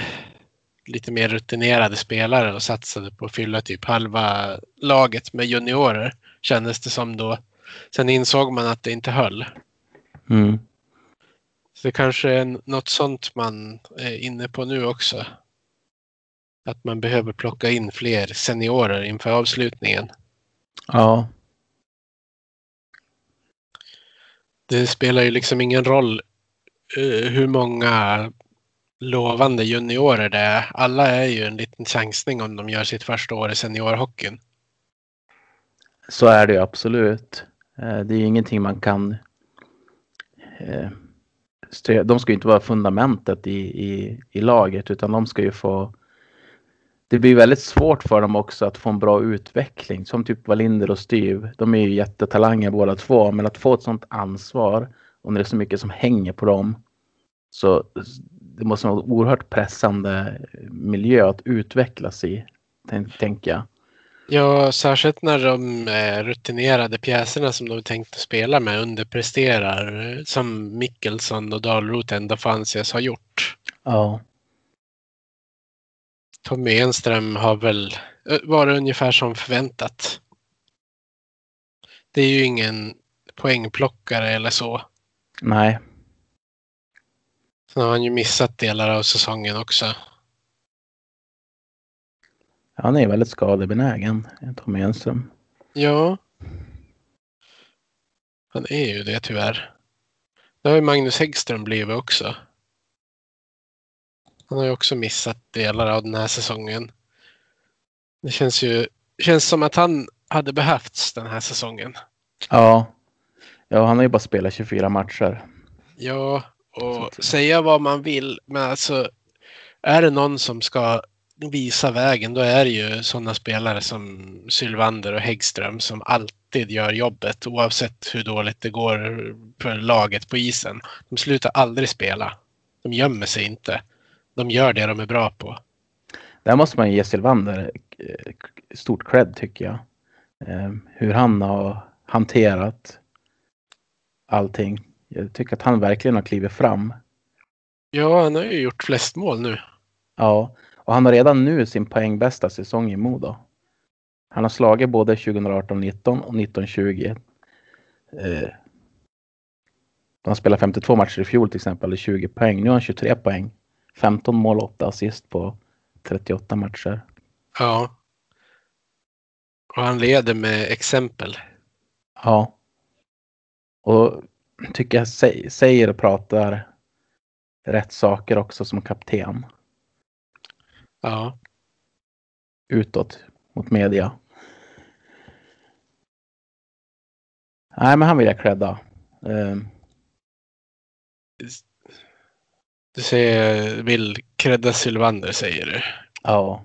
lite mer rutinerade spelare och satsade på att fylla typ halva laget med juniorer kändes det som då. Sen insåg man att det inte höll. Mm. Så det kanske är något sånt man är inne på nu också. Att man behöver plocka in fler seniorer inför avslutningen. Ja. Det spelar ju liksom ingen roll uh, hur många lovande juniorer det är. Alla är ju en liten chansning om de gör sitt första år i seniorhockeyn. Så är det ju absolut. Eh, det är ju ingenting man kan... De ska ju inte vara fundamentet i, i, i laget utan de ska ju få det blir väldigt svårt för dem också att få en bra utveckling. Som typ Wallinder och Styv. De är ju jättetalanger båda två. Men att få ett sånt ansvar och när det är så mycket som hänger på dem. Så det måste vara en oerhört pressande miljö att utvecklas i. Tänker jag. Ja, särskilt när de rutinerade pjäserna som de tänkte spela med underpresterar. Som Mickelsson och Dahlroth ändå får anses ha gjort. Ja. Tommy Enström har väl eh, varit ungefär som förväntat. Det är ju ingen poängplockare eller så. Nej. Sen har han ju missat delar av säsongen också. Han är väldigt skadebenägen, Tommy Enström. Ja. Han är ju det tyvärr. Det har ju Magnus Häggström blivit också. Han har ju också missat delar av den här säsongen. Det känns ju känns som att han hade behövts den här säsongen. Ja, ja han har ju bara spelat 24 matcher. Ja, och säga vad man vill, men alltså är det någon som ska visa vägen, då är det ju sådana spelare som Sylvander och Häggström som alltid gör jobbet oavsett hur dåligt det går för laget på isen. De slutar aldrig spela. De gömmer sig inte de gör det de är bra på. Där måste man ge Silvander eh, stort cred tycker jag. Eh, hur han har hanterat allting. Jag tycker att han verkligen har klivit fram. Ja, han har ju gjort flest mål nu. Ja, och han har redan nu sin poängbästa säsong i Modo. Han har slagit både 2018-19 och 19-20. Eh, han spelade 52 matcher i fjol till exempel, 20 poäng. Nu har han 23 poäng. 15 mål, 8 assist på 38 matcher. Ja. Och han leder med exempel. Ja. Och tycker jag säger och pratar rätt saker också som kapten. Ja. Utåt mot media. Nej, men han vill jag credda. Um. Du säger, vill credda Sylvander säger du? Ja.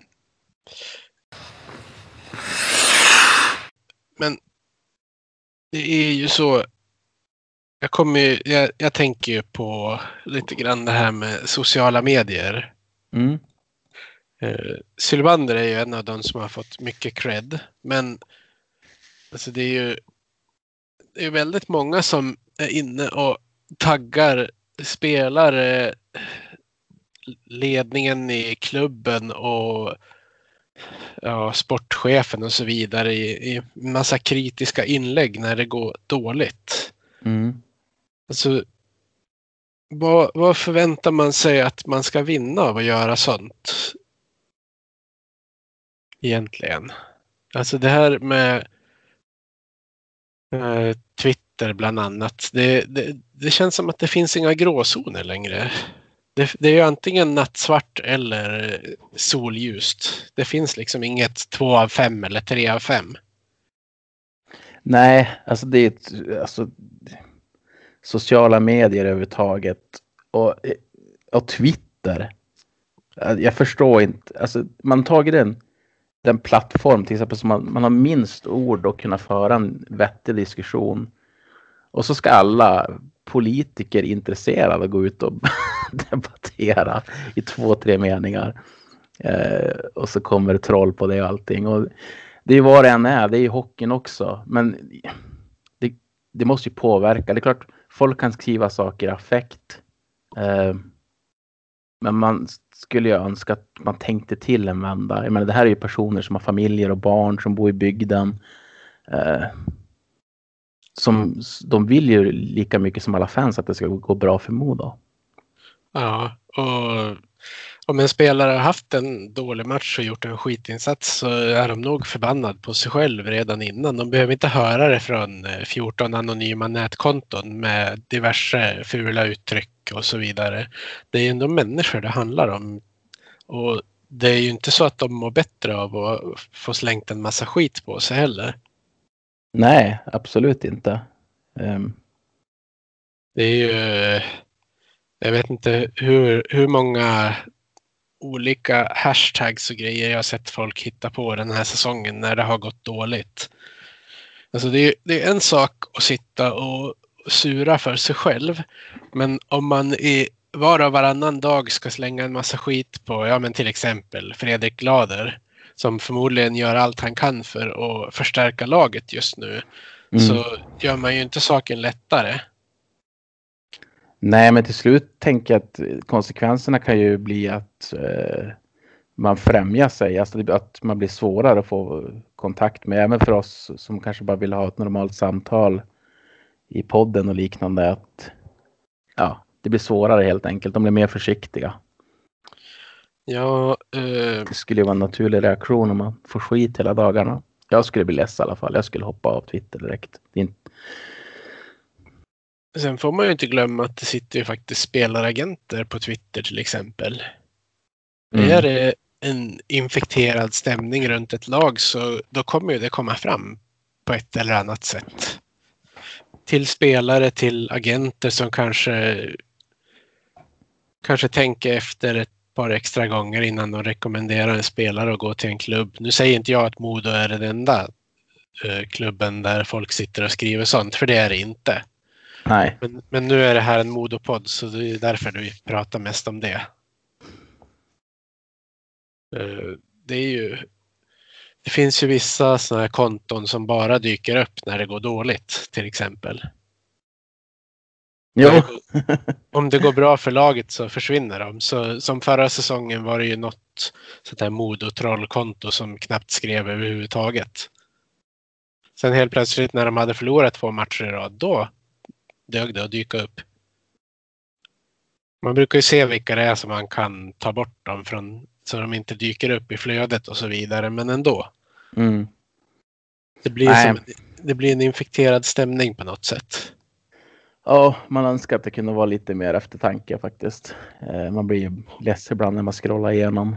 Men det är ju så. Jag, kommer ju, jag, jag tänker ju på lite grann det här med sociala medier. Mm. Eh, Sylvander är ju en av de som har fått mycket cred. Men alltså det är ju det är väldigt många som är inne och taggar spelare, ledningen i klubben och ja, sportchefen och så vidare i, i massa kritiska inlägg när det går dåligt. Mm. Alltså, vad, vad förväntar man sig att man ska vinna av att göra sånt? Egentligen. Alltså det här med eh, Twitter bland annat. Det, det, det, känns som att det finns inga gråzoner längre. Det, det är ju antingen nattsvart eller solljust. Det finns liksom inget två av fem eller tre av fem. Nej, alltså det är ett, alltså, sociala medier överhuvudtaget och, och Twitter. Jag förstår inte, alltså man tagit den, den plattform till exempel som man, man har minst ord och kunna föra en vettig diskussion. Och så ska alla politiker intresserade gå ut och debattera i två, tre meningar. Eh, och så kommer det troll på det och allting. Och det är vad det än är, det är ju hockeyn också. Men det, det måste ju påverka. Det är klart, folk kan skriva saker i affekt. Eh, men man skulle ju önska att man tänkte till en vända. Jag menar, det här är ju personer som har familjer och barn som bor i bygden. Eh, som, de vill ju lika mycket som alla fans att det ska gå bra för Modo. Ja, och om en spelare har haft en dålig match och gjort en skitinsats så är de nog förbannad på sig själv redan innan. De behöver inte höra det från 14 eh, anonyma nätkonton med diverse fula uttryck och så vidare. Det är ju ändå människor det handlar om. Och det är ju inte så att de mår bättre av att få slängt en massa skit på sig heller. Nej, absolut inte. Um... Det är ju, jag vet inte hur, hur många olika hashtags och grejer jag har sett folk hitta på den här säsongen när det har gått dåligt. Alltså det är, det är en sak att sitta och sura för sig själv. Men om man i var och varannan dag ska slänga en massa skit på, ja men till exempel Fredrik Glader som förmodligen gör allt han kan för att förstärka laget just nu. Mm. Så gör man ju inte saken lättare. Nej, men till slut tänker jag att konsekvenserna kan ju bli att eh, man främjar sig, alltså att man blir svårare att få kontakt med, även för oss som kanske bara vill ha ett normalt samtal i podden och liknande. Att, ja, det blir svårare helt enkelt. De blir mer försiktiga. Ja, eh... Det skulle ju vara en naturlig reaktion om man får skit hela dagarna. Jag skulle bli less i alla fall. Jag skulle hoppa av Twitter direkt. Inte... Sen får man ju inte glömma att det sitter ju faktiskt spelaragenter på Twitter till exempel. Mm. Är det en infekterad stämning runt ett lag så då kommer ju det komma fram på ett eller annat sätt. Till spelare, till agenter som kanske kanske tänker efter ett par extra gånger innan de rekommenderar en spelare att gå till en klubb. Nu säger inte jag att Modo är den enda uh, klubben där folk sitter och skriver sånt, för det är det inte. Nej. Men, men nu är det här en Modopodd så det är därför vi pratar mest om det. Uh, det är ju det finns ju vissa sådana här konton som bara dyker upp när det går dåligt till exempel. Jo. Om det går bra för laget så försvinner de. Så, som förra säsongen var det ju något sånt här modo trollkonto som knappt skrev överhuvudtaget. Sen helt plötsligt när de hade förlorat två matcher i rad, då dög det att dyka upp. Man brukar ju se vilka det är som man kan ta bort dem från så de inte dyker upp i flödet och så vidare, men ändå. Mm. Det blir, som, det blir en infekterad stämning på något sätt. Ja, man önskar att det kunde vara lite mer eftertanke faktiskt. Eh, Man blir ju less ibland när man scrollar igenom.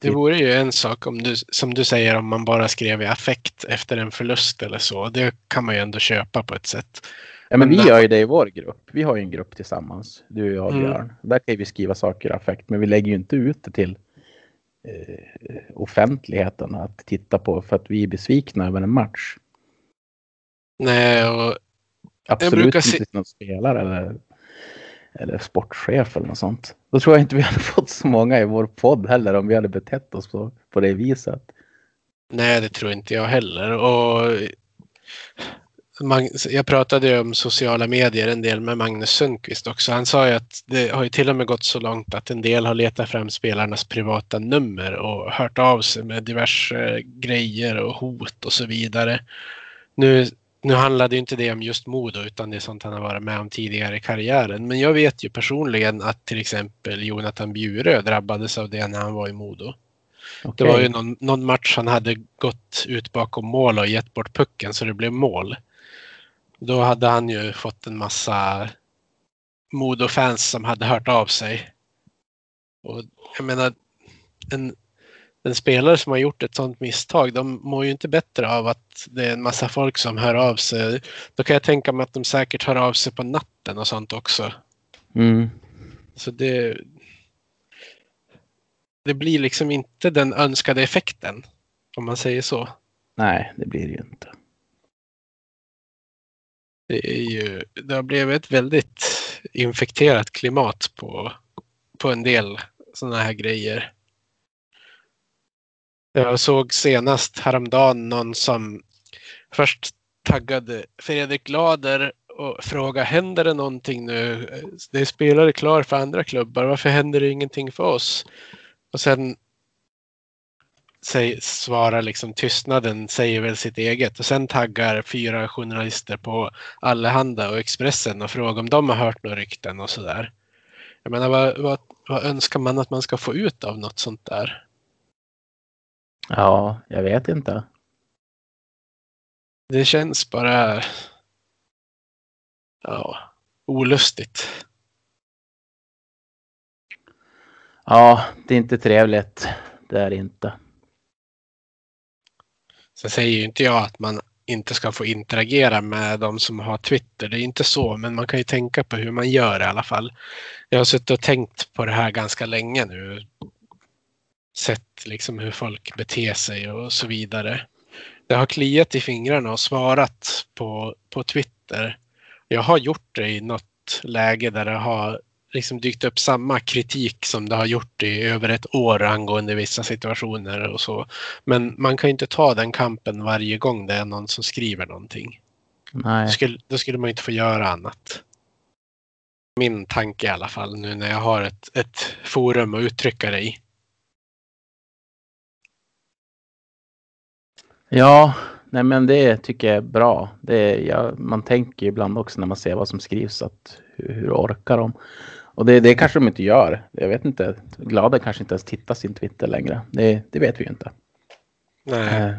Det vore ju en sak om du, som du säger om man bara skrev i affekt efter en förlust eller så. Det kan man ju ändå köpa på ett sätt. Ja, men vi Men- gör ju det i vår grupp. Vi har ju en grupp tillsammans, du och jag och Mm. Björn. Där kan vi skriva saker i affekt, men vi lägger ju inte ut det till eh, offentligheten att titta på för att vi är besvikna över en match. Nej, och Absolut brukar inte se- någon spelare eller, eller sportchef eller något sånt. Då tror jag inte vi hade fått så många i vår podd heller om vi hade betett oss på, på det viset. nej, det tror inte jag heller. Och man, jag pratade ju om sociala medier en del med Magnus Sundqvist också. Han sa ju att det har ju till och med gått så långt att en del har letat fram spelarnas privata nummer och hört av sig med diverse grejer och hot och så vidare. Nu, nu handlade inte det om just Modo utan det är sånt han har varit med om tidigare i karriären. Men jag vet ju personligen att till exempel Jonathan Bjurö drabbades av det när han var i Modo. Det Okej. var ju någon, någon match han hade gått ut bakom mål och gett bort pucken så det blev mål. Då hade han ju fått en massa Modo-fans som hade hört av sig. Och jag menar, en, en spelare som har gjort ett sådant misstag, de mår ju inte bättre av att det är en massa folk som hör av sig. Då kan jag tänka mig att de säkert hör av sig på natten och sånt också. Mm. Så det, det blir liksom inte den önskade effekten, om man säger så. Nej, det blir det ju inte. Det, är ju, det har blivit ett väldigt infekterat klimat på, på en del sådana här grejer. Jag såg senast häromdagen någon som först taggade Fredrik Lader och frågade händer det någonting nu? Det är spelare klar för andra klubbar. Varför händer det ingenting för oss? Och sen säg, svarar liksom tystnaden säger väl sitt eget och sen taggar fyra journalister på Allehanda och Expressen och frågar om de har hört några rykten och sådär. Jag menar vad, vad, vad önskar man att man ska få ut av något sånt där? Ja, jag vet inte. Det känns bara ja, olustigt. Ja, det är inte trevligt. Det är det inte. Sen säger ju inte jag att man inte ska få interagera med de som har Twitter. Det är inte så, men man kan ju tänka på hur man gör i alla fall. Jag har suttit och tänkt på det här ganska länge nu. Sett liksom hur folk beter sig och så vidare. Det har kliat i fingrarna och svarat på, på Twitter. Jag har gjort det i något läge där det har liksom dykt upp samma kritik som det har gjort i över ett år angående vissa situationer och så. Men man kan ju inte ta den kampen varje gång det är någon som skriver någonting. Då Nej. skulle, då skulle man inte få göra annat. Min tanke i alla fall nu när jag har ett, ett forum att uttrycka det i. Ja, nej men det tycker jag är bra. Det är, ja, man tänker ibland också när man ser vad som skrivs att hur, hur orkar de? Och det, det kanske de inte gör. Jag vet inte. Glada kanske inte ens tittar sin Twitter längre. Det, det vet vi ju inte. Nej. Eh,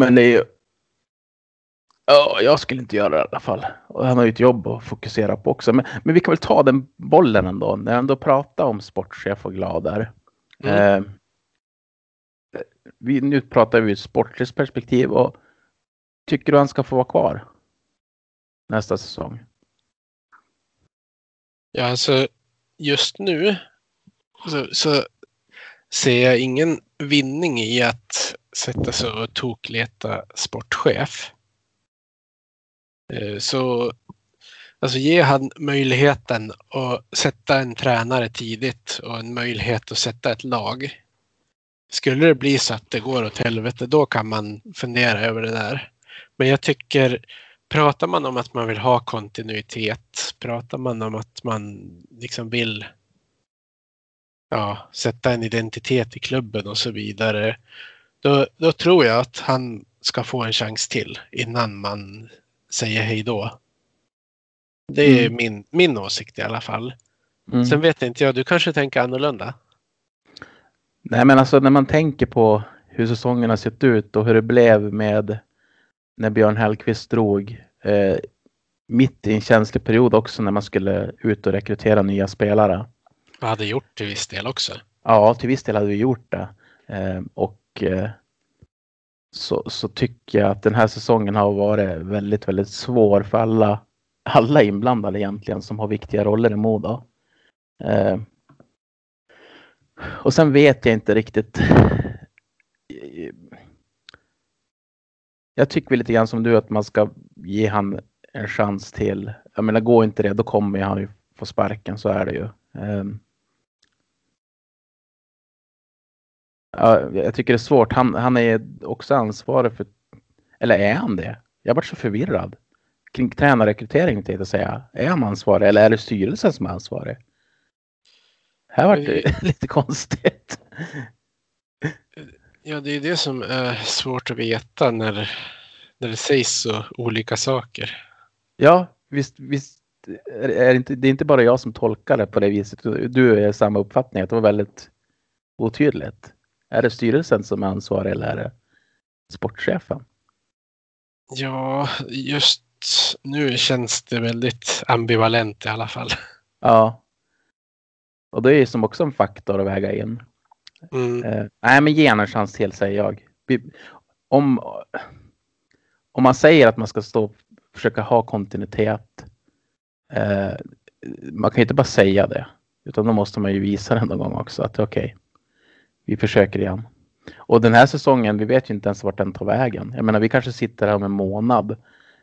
Men det är ju... Ja, jag skulle inte göra det i alla fall. Och han har ju ett jobb att fokusera på också. Men, men vi kan väl ta den bollen ändå. När jag ändå pratar om sportchef och glad där. Mm. Eh, vi, nu pratar vi ur ett sportligt perspektiv. Och tycker du han ska få vara kvar nästa säsong? Ja, alltså just nu så, så ser jag ingen vinning i att sätta sig och tokleta sportchef. Eh, så alltså ge han möjligheten att sätta en tränare tidigt och en möjlighet att sätta ett lag. Skulle det bli så att det går åt helvete, då kan man fundera över det där. Men jag tycker pratar man om att man vill ha kontinuitet, pratar man om att man liksom vill ja, sätta en identitet i klubben och så vidare, då, då tror jag att han ska få en chans till innan man säger hej då. Det är Mm. min, min åsikt i alla fall. Mm. Sen vet inte jag, du kanske tänker annorlunda? Nej men alltså när man tänker på hur säsongen har sett ut och hur det blev med när Björn Hellkvist drog eh, mitt i en känslig period också när man skulle ut och rekrytera nya spelare. Jag hade gjort till viss del också. Ja, till viss del hade vi gjort det. Eh, och eh, så, så tycker jag att den här säsongen har varit väldigt, väldigt svår för alla, alla inblandade egentligen som har viktiga roller i Modo. Och sen vet jag inte riktigt. Jag tycker väl lite grann som du att man ska ge han en chans till. Jag menar, går inte det då kommer han ju få sparken, så är det ju. Ehm. Ja, jag tycker det är svårt. Han, han är också ansvarig för, eller är han det? Jag varit så förvirrad. Kring tränarrekrytering, tänkte jag säga. Är han ansvarig eller är det styrelsen som är ansvarig? Här vart det lite konstigt. Ja, det är det som är svårt att veta när, när det sägs så olika saker. Ja, visst, visst är det, inte, det är inte bara jag som tolkar det på det viset. Du är samma uppfattning, att det var väldigt otydligt. Är det styrelsen som är ansvarig eller är det sportchefen? Ja, just nu känns det väldigt ambivalent i alla fall. Ja. Och det är som också en faktor att väga in. Mm. Eh, nej, men ge en chans till säger jag. Om, om man säger att man ska stå och försöka ha kontinuitet. Eh, man kan ju inte bara säga det. Utan då måste man ju visa det någon gång också att okej, okay, vi försöker igen. Och den här säsongen, vi vet ju inte ens vart den tar vägen. Jag menar, vi kanske sitter här om en månad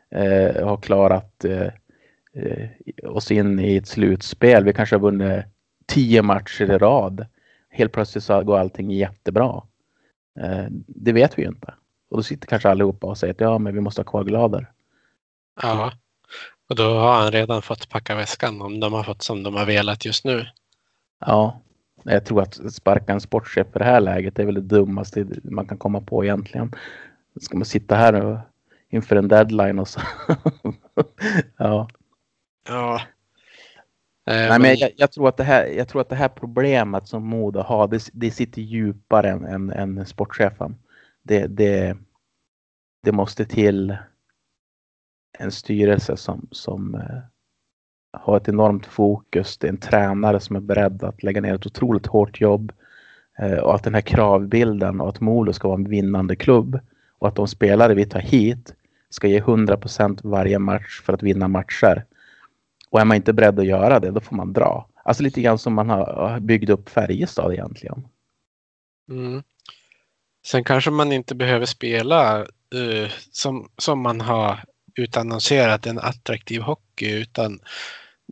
eh, och har klarat eh, eh, oss in i ett slutspel. Vi kanske har vunnit tio matcher i rad. Helt plötsligt så går allting jättebra. Eh, det vet vi ju inte. Och då sitter kanske allihopa och säger att ja, men vi måste ha kvar Glader. Ja, och då har han redan fått packa väskan om de har fått som de har velat just nu. Ja, jag tror att sparka en sportchef för det här läget är väl det dummaste man kan komma på egentligen. Ska man sitta här och inför en deadline och så. ja. Ja. Eh, Nej, men jag, jag, tror att det här, jag tror att det här problemet som Modo har, det, det sitter djupare än, än, än sportchefen. Det, det, det måste till en styrelse som, som eh, har ett enormt fokus. Det är en tränare som är beredd att lägga ner ett otroligt hårt jobb. Eh, och att den här kravbilden och att Modo ska vara en vinnande klubb. Och att de spelare vi tar hit ska ge 100% varje match för att vinna matcher. Och är man inte beredd att göra det, då får man dra. Alltså lite grann som man har byggt upp Färjestad egentligen. Mm. Sen kanske man inte behöver spela uh, som, som man har utannonserat en attraktiv hockey utan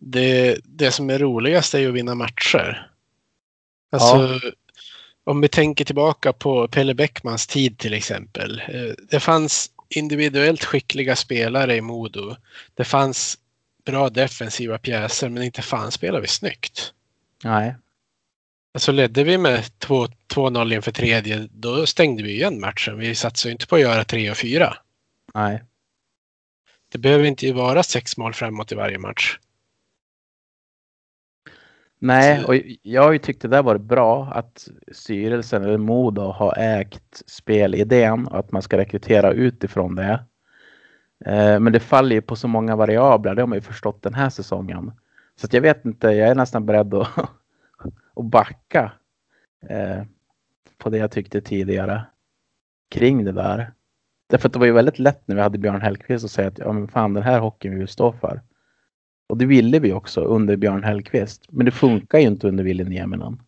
det, det som är roligast är ju att vinna matcher. Alltså, ja. om vi tänker tillbaka på Pelle Bäckmans tid till exempel. Det fanns individuellt skickliga spelare i Modo. Det fanns bra defensiva pjäser men inte fan spelar vi snyggt. Nej. Alltså ledde vi med 2-0 inför tredje då stängde vi igen matchen. Vi satsade inte på att göra 3 och 4. Nej. Det behöver inte vara sex mål framåt i varje match. Nej, och jag har ju tyckt det där var bra att styrelsen eller Modo har ägt spelidén och att man ska rekrytera utifrån det. Eh, men det faller ju på så många variabler, det har man ju förstått den här säsongen. Så att jag vet inte, jag är nästan beredd att, att backa eh, på det jag tyckte tidigare kring det där. Därför att det var ju väldigt lätt när vi hade Björn Hellkvist att säga att ja men fan den här hockeyn vi vill stå för. Och det ville vi också under Björn Hellkvist. Men det funkar ju inte under Ville Nieminen.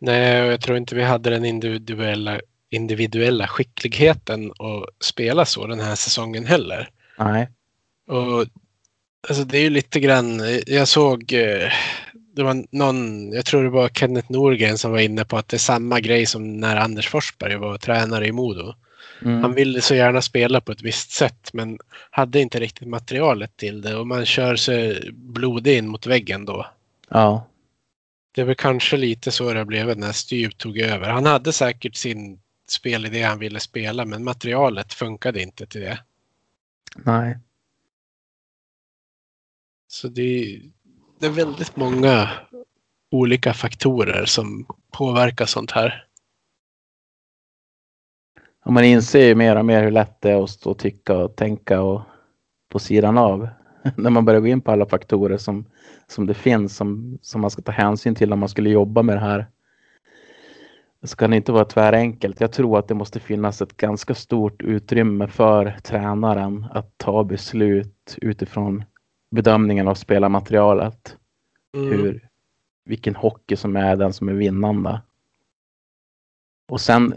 Nej, och jag tror inte vi hade den individuella, individuella skickligheten att spela så den här säsongen heller. Nej. Och alltså det är ju lite grann, jag såg, det var någon, jag tror det var Kenneth Norgren som var inne på att det är samma grej som när Anders Forsberg var tränare i Modo. Mm. Han ville så gärna spela på ett visst sätt men hade inte riktigt materialet till det och man kör sig blodig in mot väggen då. Ja. Det väl kanske lite så det blev när Styv tog över. Han hade säkert sin, spelidé han ville spela men materialet funkade inte till det. Nej. Så det, det är väldigt många olika faktorer som påverkar sånt här. Och man inser ju mer och mer hur lätt det är att stå och tycka och tänka och på sidan av. När man börjar gå in på alla faktorer som, som det finns som, som man ska ta hänsyn till om man skulle jobba med det här. Så kan det inte vara tvärenkelt. Jag tror att det måste finnas ett ganska stort utrymme för tränaren att ta beslut utifrån bedömningen av spelarmaterialet. Mm. Hur, vilken hockey som är den som är vinnande. Och sen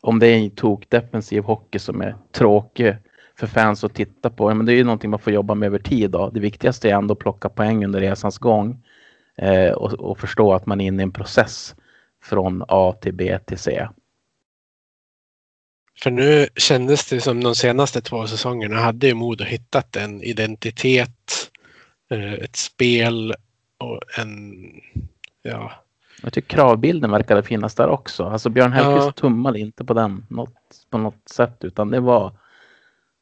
om det är en tok defensiv hockey som är tråkig för fans att titta på. Men det är ju någonting man får jobba med över tid. Då. Det viktigaste är ändå att plocka poäng under resans gång eh, och, och, förstå att man är inne i en process från A till B till C. För nu kändes det som de senaste två säsongerna hade ju Modo hittat en identitet, eh, ett spel och en, ja. Jag tycker kravbilden verkade finnas där också. Alltså Björn Hellkvist ja. tummade inte på den något, på något sätt utan det var,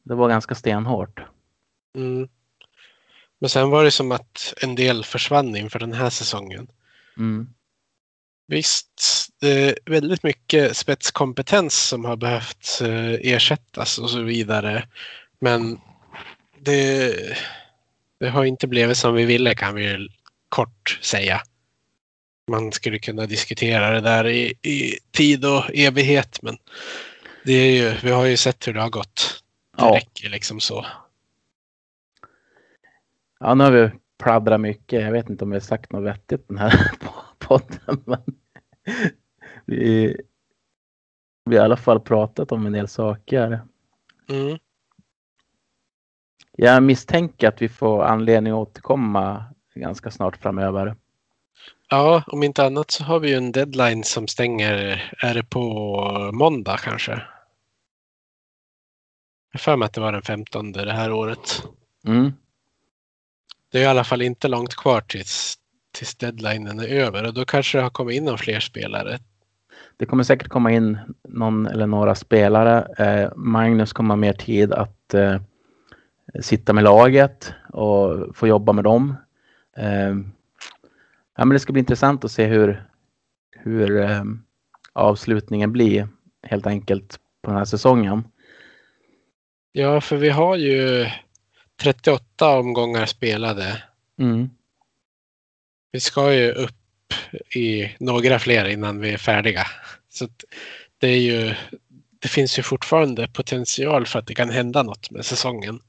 det var ganska stenhårt. Mm. Men sen var det som att en del försvann inför den här säsongen. Mm. Visst, det är väldigt mycket spetskompetens som har behövt eh, ersättas och så vidare. Men det, det har inte blivit som vi ville kan vi kort säga. Man skulle kunna diskutera det där i, i tid och evighet men det är ju, vi har ju sett hur det har gått. Det ja. räcker liksom så. Ja, nu har vi pladdrat mycket. Jag vet inte om vi har sagt något vettigt den här podden. Men vi, vi har i alla fall pratat om en del saker. Mm. Jag misstänker att vi får anledning att återkomma ganska snart framöver. Ja, om inte annat så har vi ju en deadline som stänger. Är det på måndag kanske? Jag för mig att det var den 15 det här året. Mm. Det är i alla fall inte långt kvar tills, tills deadlinen är över och då kanske det har kommit in någon fler spelare. Det kommer säkert komma in någon eller några spelare. Eh, Magnus kommer ha mer tid att eh, sitta med laget och få jobba med dem. Eh, ja, men det ska bli intressant att se hur, hur eh, avslutningen blir helt enkelt på den här säsongen. Ja, för vi har ju 38 omgångar spelade. Mm. Vi ska ju upp i några fler innan vi är färdiga. Så det är ju det finns ju fortfarande potential för att det kan hända något med säsongen.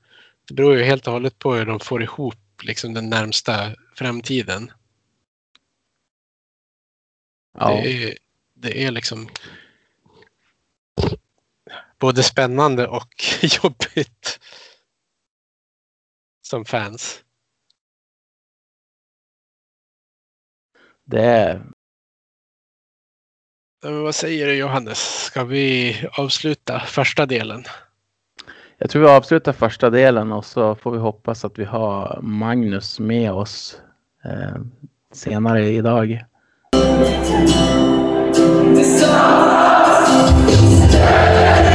Det beror ju helt och hållet på hur de får ihop liksom den närmsta framtiden. Ja. Det, är, det är liksom både spännande och jobbigt som fans. Det är... Vad säger du Johannes? Ska vi avsluta första delen? Jag tror vi avslutar första delen och så får vi hoppas att vi har Magnus med oss eh, senare idag. Mm.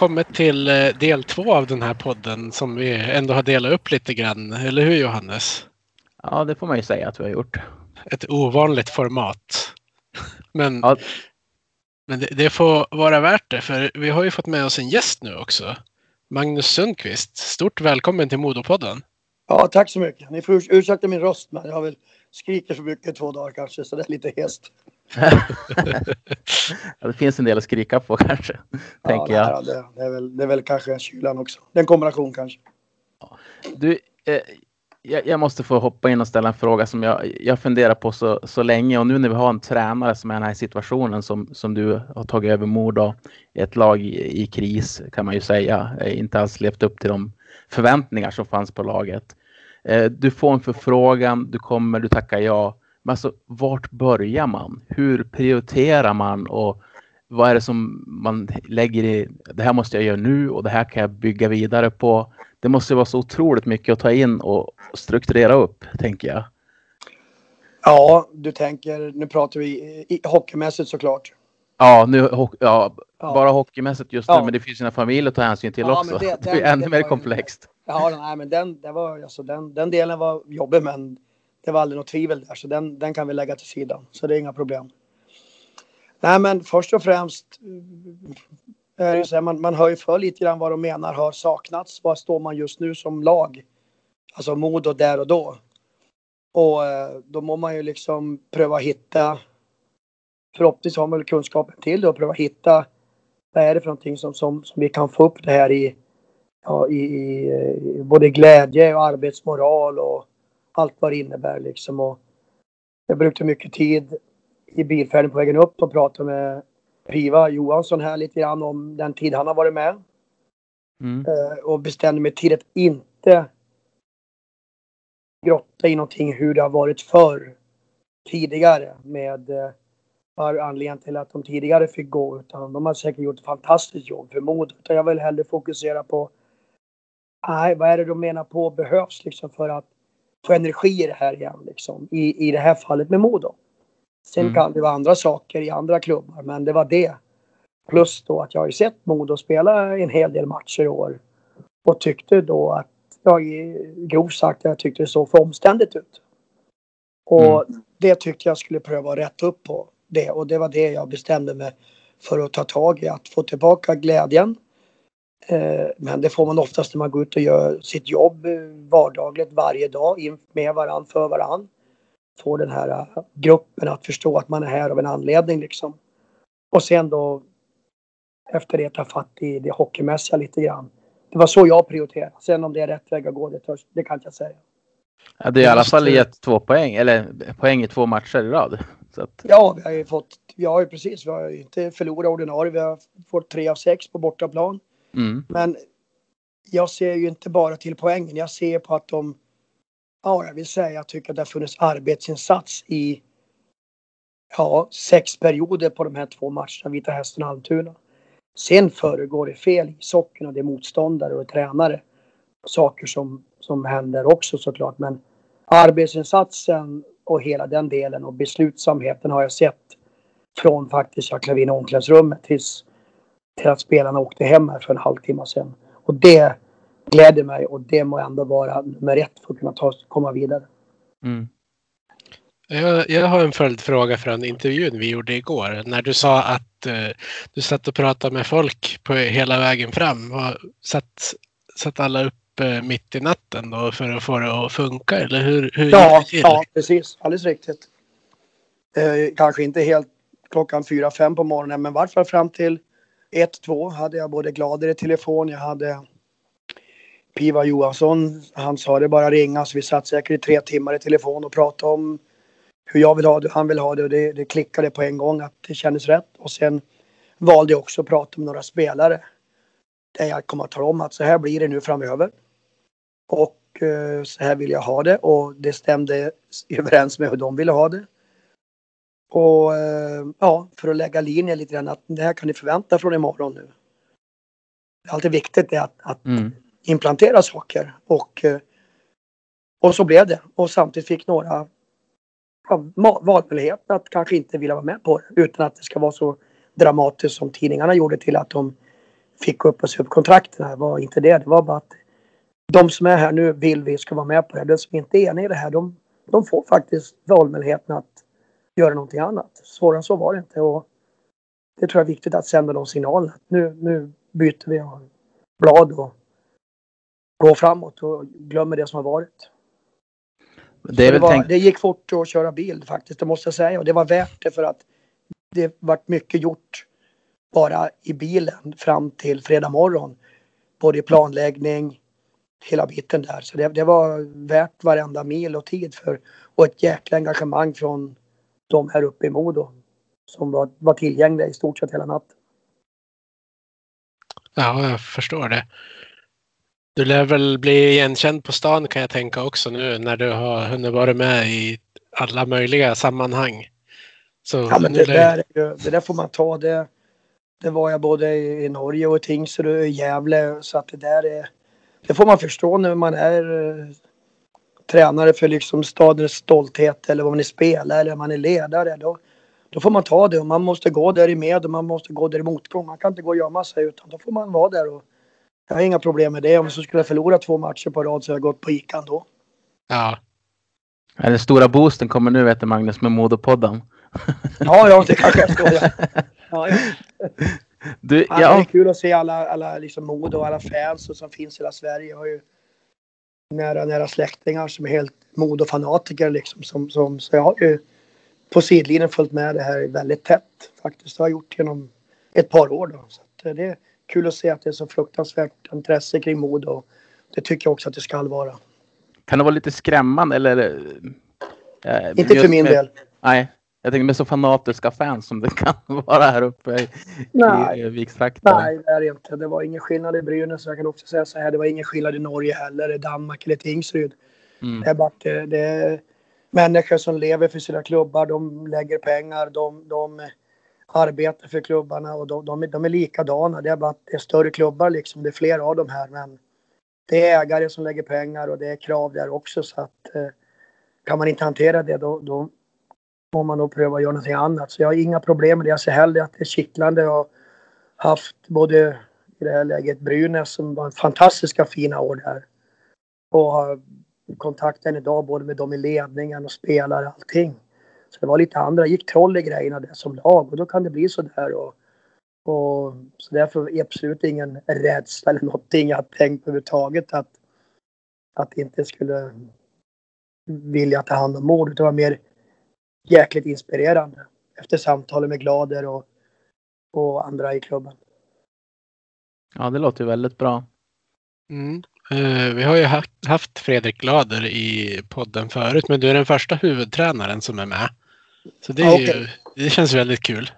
Kommit till eh, del två av den här podden som vi ändå har delat upp lite grann. Eller hur Johannes? Ja, det får man ju säga att vi har gjort. Ett ovanligt format. Men, Ja. men det, det får vara värt det för vi har ju fått med oss en gäst nu också. Magnus Sundqvist. Stort välkommen till Modopodden. Ja, tack så mycket. Ni får urs- ursäkta min röst, men jag har väl skriker så mycket i två dagar kanske, så det är lite hest. Ja, det finns en del att skrika på kanske, tänker ja, jag. Det, det, är väl, det är väl kanske kylan också. Det är en kombination kanske. Du, eh, jag, jag måste få hoppa in och ställa en fråga som jag, jag funderar på så, så länge och nu när vi har en tränare som är i den här situationen som, som du har tagit över Modo, ett lag i, i kris kan man ju säga, inte alls levt upp till de förväntningar som fanns på laget. Eh, du får en förfrågan, du kommer, du tackar ja. Men alltså, vart börjar man? Hur prioriterar man och vad är det som man lägger i, det här måste jag göra nu och det här kan jag bygga vidare på. Det måste vara så otroligt mycket att ta in och strukturera upp, tänker jag. Ja, du tänker, nu pratar vi i, hockeymässigt såklart. Ja, nu, ho- ja, Ja. bara hockeymässigt just nu, Ja. men det finns sina familjer att ta hänsyn till Ja, också. men det- Det, är den- ännu mer komplext. Ja, nej, men den, det var, alltså, den, den delen var jobbig, men det var aldrig något tvivel där, så den, den kan vi lägga till sidan. Så det är inga problem. Nej, men först och främst eh, är det så här, man, man hör ju för lite grann vad de menar har saknats. Var står man just nu som lag? Alltså Modo där och då. Och eh, då må man ju liksom pröva hitta Förhoppningsvis har man väl kunskapen till det och pröva hitta vad är det för någonting som, som, som vi kan få upp det här i ja, i, i både glädje och arbetsmoral och allt vad det innebär liksom. Och jag brukade mycket tid i bilfärden på vägen upp och prata med Piva Johansson här lite grann om den tid han har varit med. Mm. Eh, och bestämde mig till att inte grotta i någonting hur det har varit förr tidigare med eh, anledningen till att de tidigare fick gå utan de har säkert gjort ett fantastiskt jobb för mod. Utan jag vill hellre fokusera på nej, vad är det de menar på behövs liksom för att få energi i det här igen liksom i, i det här fallet med Modo. Sen Mm. kan det vara andra saker i andra klubbar men det var det. Plus då att jag har ju sett Modo spela en hel del matcher i år och tyckte då att jag i- grovt sagt jag tyckte det såg för omständigt ut. Och det tyckte jag skulle pröva att rätta upp på det och det var det jag bestämde mig för att ta tag i att få tillbaka glädjen. Eh, Men det får man oftast när man går ut och gör sitt jobb eh, vardagligt varje dag med varann för varann. Få den här eh, gruppen att förstå att man är här av en anledning liksom. Och sen då efter det ta fatt i det hockeymässiga lite grann. Det var så jag prioriterade. Sen om det är rätt väg att gå, det, törs, det kan inte jag säga. Ja, det är i alla fall gett två poäng, eller poäng i två matcher i rad. Att, Ja, vi har ju fått, vi har ju precis, vi har ju inte förlorat ordinarie. Vi har fått tre av sex på bortaplan mm, Men jag ser ju inte bara till poängen. Jag ser på att de, ja, jag vill säga, jag tycker att det har funnits arbetsinsats i, ja, sex perioder på de här två matcherna, Vita Hästen och Almtuna. Sen föregår det fel i socken och det är motståndare och tränare. Saker som, som händer också såklart, men arbetsinsatsen och hela den delen och beslutsamheten har jag sett från faktiskt jag klev in i omklädningsrummet tills till att spelarna åkte hem här för en halvtimme sedan. Och det gläder mig och det må ändå vara nummer ett för att kunna ta, komma vidare. mm. Jag, jag har en följdfråga från intervjun vi gjorde igår. När du sa att eh, du satt och pratade med folk på hela vägen fram. Var, satt, satt alla upp eh, mitt i natten då för att få det att funka? Eller hur, hur Ja, ja, precis. Alldeles riktigt. Eh, kanske inte helt klockan fyra, fem på morgonen, men i vart fall fram till ett, två hade jag både Glader i telefon, jag hade Piva Johansson, han sa det bara ringa, så vi satt säkert i tre timmar i telefon och pratade om hur jag vill ha det, han vill ha det och det, det klickade på en gång att det kändes rätt. Och sen valde jag också att prata med några spelare. Där jag kommer att tala om att så här blir det nu framöver. Och eh, så här vill jag ha det och det stämde överens med hur de ville ha det. Och eh, ja, för att lägga linjen lite grann att det här kan ni förvänta från imorgon nu. Alltid viktigt är att, att Mm. implantera saker och, eh, och så blev det. Och samtidigt fick några ja, valmöjligheten att kanske inte vilja vara med på det utan att det ska vara så dramatiskt som tidningarna gjorde till att de fick upp oss upp kontrakten. Det var inte det. Det var bara att de som är här nu vill vi ska vara med på det. De som inte är eniga i det här, de, de får faktiskt valmöjligheten att göra någonting annat. Svårare än så var det inte. Och det tror jag är viktigt att sända de signalerna. Nu, nu byter vi blad och går framåt och glömmer det som har varit. Det, det, var, tänkt... det, gick fort att köra bil faktiskt, det måste jag säga. Och det var värt det för att det vart mycket gjort bara i bilen fram till fredag morgon. Både i planläggning, hela biten där. Så det, det var värt varenda mil och tid för och ett jäkla engagemang från de här uppe i Modo som var, var tillgängliga i stort sett hela natten. Ja, jag förstår det. Du lär väl bli igenkänd på stan kan jag tänka också nu när du har hunnit vara med i alla möjliga sammanhang. Så ja, men det, där, det där får man ta. Det, det var jag både i Norge och i Tingsryd och i Gävle. Så att det där är... Det får man förstå när man är tränare för liksom stadens stolthet eller vad man är spelare eller man är ledare. Då, då får man ta det och man måste gå där i med och man måste gå där i motgång. Man kan inte gå och gömma sig utan då får man vara där och jag har inga problem med det. Om jag så skulle jag förlora två matcher på rad så har jag gått på Ica då. Ja. Den stora boosten kommer nu vet du Magnus med Modopodden. ja, ja, det kanske jag står ja. ja, ja. Du, ja. Det är kul att se alla, alla liksom Modo och alla fans som finns i hela Sverige. Jag har ju nära, nära släktingar som är helt Modo-fanatiker liksom. Som, som, så jag har ju på sidlinjen följt med det här väldigt tätt faktiskt. Det har jag gjort genom ett par år då. Så det, kul att se att det är så fruktansvärt intresse kring mod och det tycker jag också att det ska vara. Kan det vara lite skrämmande eller? Eh, Inte för min med, del. Nej, jag tänker med så fanatiska fans som det kan vara här uppe i, nej, i Vikstrakten. Nej, det är det inte. Det var ingen skillnad i Brynäs. Jag kan också säga så här. Det var ingen skillnad i Norge heller, i Danmark eller Tingsryd. Mm. Det är bara det, det är människor som lever för sina klubbar. De lägger pengar. De, de arbetar för klubbarna och de, de, de är likadana. Det är bara att det är större klubbar liksom. Det är fler av dem här men det är ägare som lägger pengar och det är krav där också så att eh, kan man inte hantera det då, då får man nog pröva att göra någonting annat. Så jag har inga problem med det. Jag ser hellre att det är kittlande. Jag har haft både i det här läget Brynäs som var fantastiska fina år där. Och har kontakten idag både med dem i ledningen och spelare och allting. Så det var lite andra, gick troll i grejerna där som lag och då kan det bli sådär. Och, och, så därför är absolut ingen rädsla eller någonting jag har tänkt överhuvudtaget att, att inte skulle vilja ta hand om mord. Det var mer jäkligt inspirerande efter samtalet med Glader och, och andra i klubben. Ja, det låter väldigt bra. Mm. Uh, vi har ju haft Fredrik Glader i podden förut, men du är den första huvudtränaren som är med. Så det, är ja, okay. ju, det känns väldigt kul.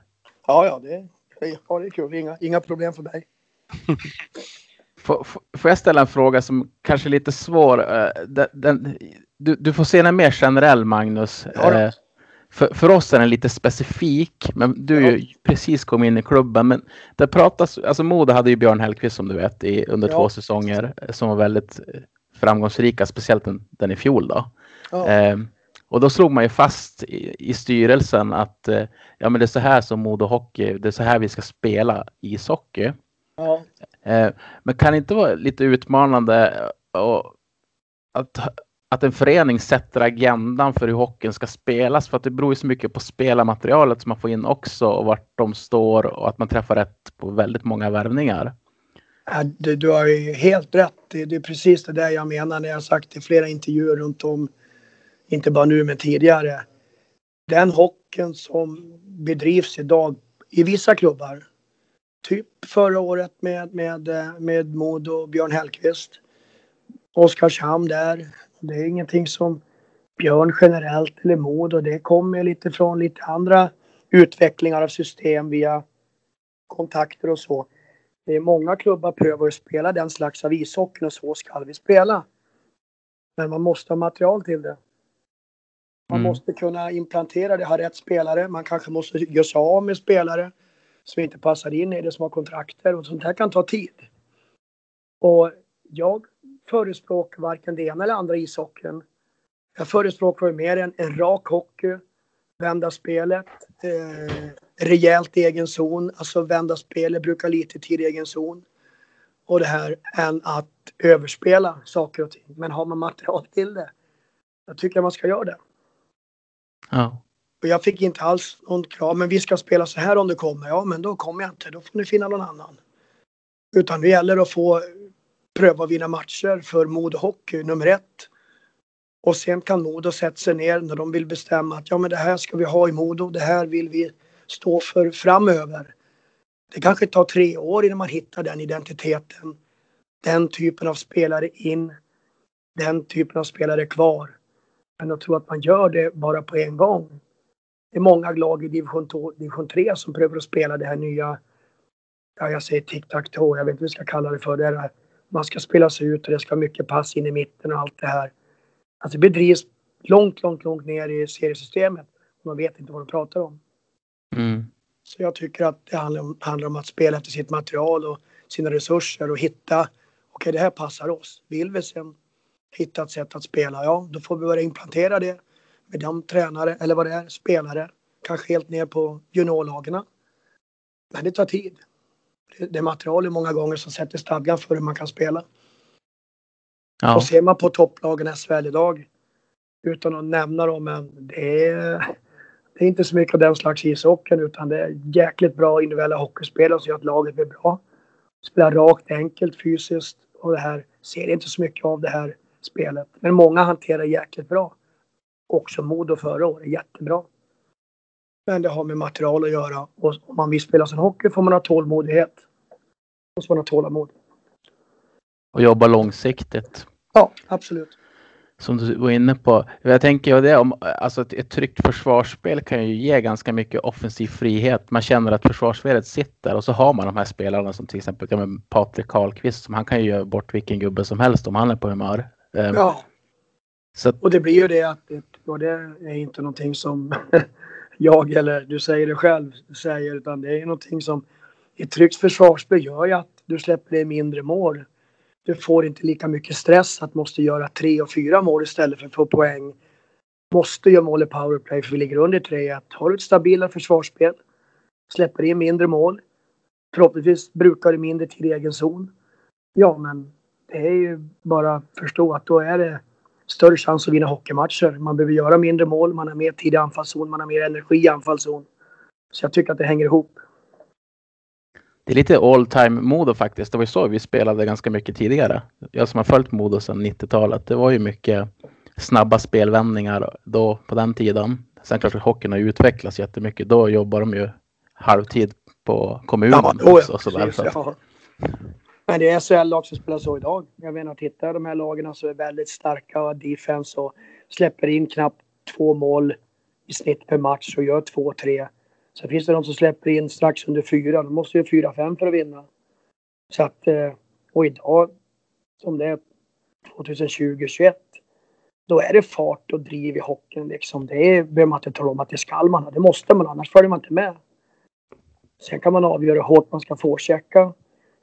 Ja, ja, det, ja, det är kul. Inga, inga problem för mig. får, får jag ställa en fråga som kanske är lite svår? Eh, den, den, du, du, får se den mer generell, Magnus. Ja, eh, för, för oss är den lite specifik, men du ju precis kom in i klubben. Men det pratas, alltså Modo hade ju Björn Hellkvist som du vet i, under ja. två säsonger som var väldigt framgångsrika, speciellt den, den i fjol då. Ja. Eh, och då slog man ju fast i, i styrelsen att eh, ja, men det är så här som Modo Hockey, det är så här vi ska spela ishockey. Ja. Eh, men kan det inte vara lite utmanande och att, att en förening sätter agendan för hur hockeyn ska spelas? För att det beror ju så mycket på spelarmaterialet som man får in också och vart de står och att man träffar rätt på väldigt många värvningar. Du, du har ju helt rätt. Det, det är precis det där jag menar när jag sagt i flera intervjuer runt om inte bara nu men tidigare. Den hockeyn som bedrivs idag i vissa klubbar. Typ förra året med, med, eh, med Modo och Björn Hellkvist. Oskarshamn där. Det är ingenting som Björn generellt eller Mod och det kommer lite från lite andra utvecklingar av system via kontakter och så. Det är många klubbar prövar att spela den slags av ishockeyn och så ska vi spela. Men man måste ha material till det. Man mm. måste kunna implantera det, ha rätt spelare. Man kanske måste göra sig av med spelare som inte passar in i det, som har kontrakter och sånt här kan ta tid. Och jag förespråkar varken det ena eller andra ishockeyn. Jag förespråkar mer en, en rak hockey, vända spelet, eh, rejält i egen zon, alltså vända spelet, bruka lite tid i egen zon. och det här än att överspela saker och ting. Men har man material till det, jag tycker man ska göra det. Ja. Och jag fick inte alls någon krav, men vi ska spela så här om det kommer. Ja, men då kommer jag inte. Då får ni finna någon annan. Utan det gäller att få pröva att vinna matcher för Modo Hockey, nummer ett. Och sen kan Modo sätta sig ner när de vill bestämma att ja, men det här ska vi ha i Modo. Det här vill vi stå för framöver. Det kanske tar tre år innan man hittar den identiteten. Den typen av spelare in. Den typen av spelare kvar. Men att tro att man gör det bara på en gång. Det är många lag i division, 2, division 3 som prövar att spela det här nya, ja jag säger tic-tac-toe, jag vet inte hur vi ska kalla det för. Det här, man ska spela sig ut och det ska vara mycket pass in i mitten och allt det här. Alltså det bedrivs långt, långt, långt ner i seriesystemet. Man vet inte vad de pratar om. Mm. Så jag tycker att det handlar om, handlar om att spela efter sitt material och sina resurser och hitta, okej okay, det här passar oss. Vill vi sen hitta ett sätt att spela, ja då får vi börja implantera det med de tränare eller vad det är, spelare. Kanske helt ner på juniorlagarna. Men det tar tid. Det, är materialet många gånger som sätter stadgan för hur man kan spela. Ja. Och ser man på topplagen SHL idag, utan att nämna dem, men det är, det är inte så mycket av den slags ishockeyn utan det är jäkligt bra individuella hockeyspelare som gör att laget blir bra. Spelar rakt, enkelt, fysiskt och det här ser inte så mycket av det här spelet. Men många hanterar jäkligt bra. Också Modo förra året, jättebra. Men det har med material att göra och om man vill spela sin hockey får man ha tålmodighet. Och så får man ha tålamod. Och jobba långsiktigt. Ja, absolut. Som du var inne på. Jag tänker ju det om, alltså ett, ett tryggt försvarsspel kan ju ge ganska mycket offensiv frihet. Man känner att försvarsspelet sitter och så har man de här spelarna som till exempel Patrik Karlqvist som han kan ju göra bort vilken gubbe som helst om han är på humör. Ehm, Ja, Så att, och det blir ju det att och det är inte någonting som jag eller du säger det själv säger utan det är någonting som ett tryggt försvarsspel gör ju att du släpper in mindre mål. Du får inte lika mycket stress att måste göra tre och fyra mål istället för att få poäng. Måste göra mål i powerplay för vi ligger under 3-1. Har du ett stabilare försvarsspel, släpper in mindre mål, förhoppningsvis brukar du mindre tid i egen zon. Ja, men det är ju bara att förstå att då är det större chans att vinna hockeymatcher. Man behöver göra mindre mål, man har mer tid i anfallszon, man har mer energi i anfallszon. Så jag tycker att det hänger ihop. det är lite all time Modo faktiskt. Det var ju så vi spelade ganska mycket tidigare. Jag som har följt Modo sedan 90-talet. Det var ju mycket snabba spelvändningar då på den tiden. Sen klart att hockeyn har utvecklats jättemycket. Då jobbar de ju halvtid på kommunen då också. Precis, Så att- ja. Men det är SHL-lag som spelar så idag. Jag menar, titta de här lagen som är väldigt starka och defense och släpper in knappt två mål i snitt per match och gör två, tre. Sen finns det de som släpper in strax under fyra. De måste ju fyra, fem för att vinna. Så att, eh, och idag, som det är 2020-21, då är det fart och driv i hockeyn. Liksom. Det är, behöver man inte tala om att det ska man ha. Det måste man, annars följer man inte med. Sen kan man avgöra hur hårt man ska forechecka.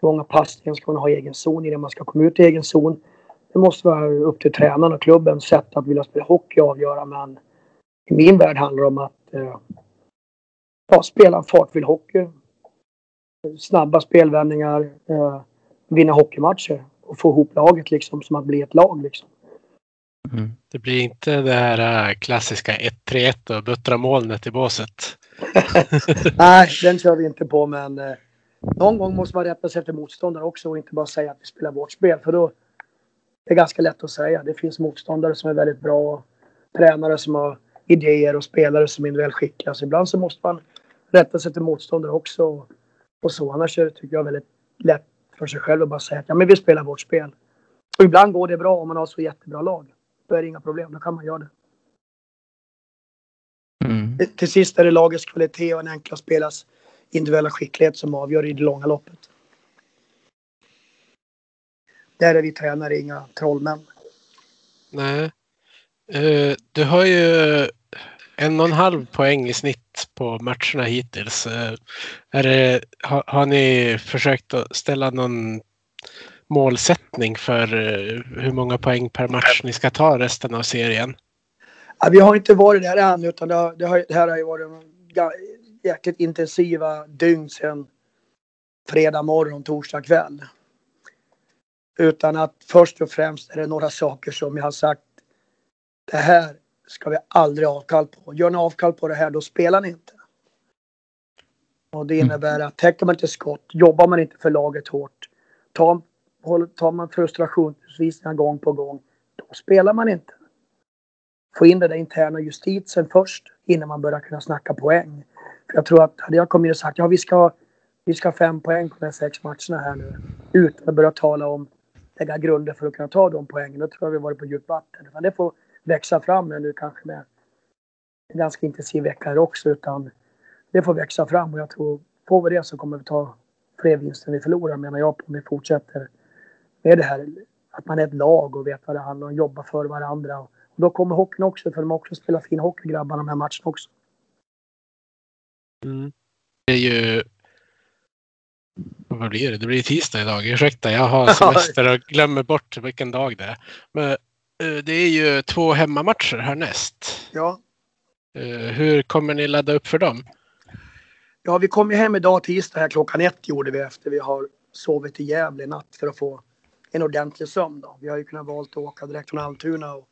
Hur många passningar ska man ha i egen zon innan man ska komma ut i egen zon. Det måste vara upp till tränaren och klubbens sätt att vilja spela hockey och avgöra. Men i min värld handlar det om att eh, ja, spela en fartfylld hockey. Snabba spelvändningar. Eh, vinna hockeymatcher. Och få ihop laget liksom som att bli ett lag liksom. Mm. Det blir inte det här äh, klassiska 1-3-1 och buttra molnet i båset. Nej, den kör vi inte på men eh, någon gång måste man rätta sig efter motståndare också och inte bara säga att vi spelar vårt spel. För då det är ganska lätt att säga. Det finns motståndare som är väldigt bra. Tränare som har idéer och spelare som är väl skickliga. Så ibland så måste man rätta sig till motståndare också. Och så. Annars är det, tycker jag, väldigt lätt för sig själv att bara säga att ja, men vi spelar vårt spel. Och ibland går det bra om man har så jättebra lag. Då är det inga problem. Då kan man göra det. Mm. Till sist är det lagets kvalitet och en enkla spelas individuella skicklighet som avgör i det långa loppet. Där är vi tränare inga trollmän. Nej. Eh, Du har ju en och en halv poäng i snitt på matcherna hittills. Eh, Är det, har, har ni försökt att ställa någon målsättning för eh, hur många poäng per match ni ska ta resten av serien? Ja, vi har inte varit där än utan det, har, det, har, det här har ju varit jäkligt intensiva dygn sedan fredag morgon, torsdag kväll. Utan att först och främst är det några saker som jag har sagt. Det här ska vi aldrig avkall på. Gör ni avkall på det här då spelar ni inte. Och det innebär att täcker man inte skott, jobbar man inte för laget hårt, tar, tar man frustrationsvisningar gång på gång, då spelar man inte. Få in den där interna justitien först innan man börjar kunna snacka poäng. Jag tror att hade jag kommit in och sagt ja vi ska, vi ska ha fem poäng på de här sex matcherna här nu utan att börja tala om lägga grunder för att kunna ta de poängen. Då tror jag vi varit på djupt vatten. Men det får växa fram nu kanske med en ganska intensiv vecka här också. Utan det får växa fram och jag tror får vi det så kommer vi ta fler vinster än vi förlorar menar jag på om vi fortsätter med det här att man är ett lag och vet vad det handlar om, jobbar för varandra. Och då kommer hockeyn också för de har också spelat fin hockey grabbarna de här matcherna också. Mm. Det är ju vad blir det? Det blir tisdag idag. Ursäkta, jag har semester och glömmer bort vilken dag det är. Men uh, det är ju två hemmamatcher härnäst. Ja. Uh, hur kommer ni ladda upp för dem? Ja, vi kom ju hem idag tisdag här klockan ett gjorde vi efter vi har sovit i Gävle natt för att få en ordentlig sömn. Då. Vi har ju kunnat valt att åka direkt från Almtuna och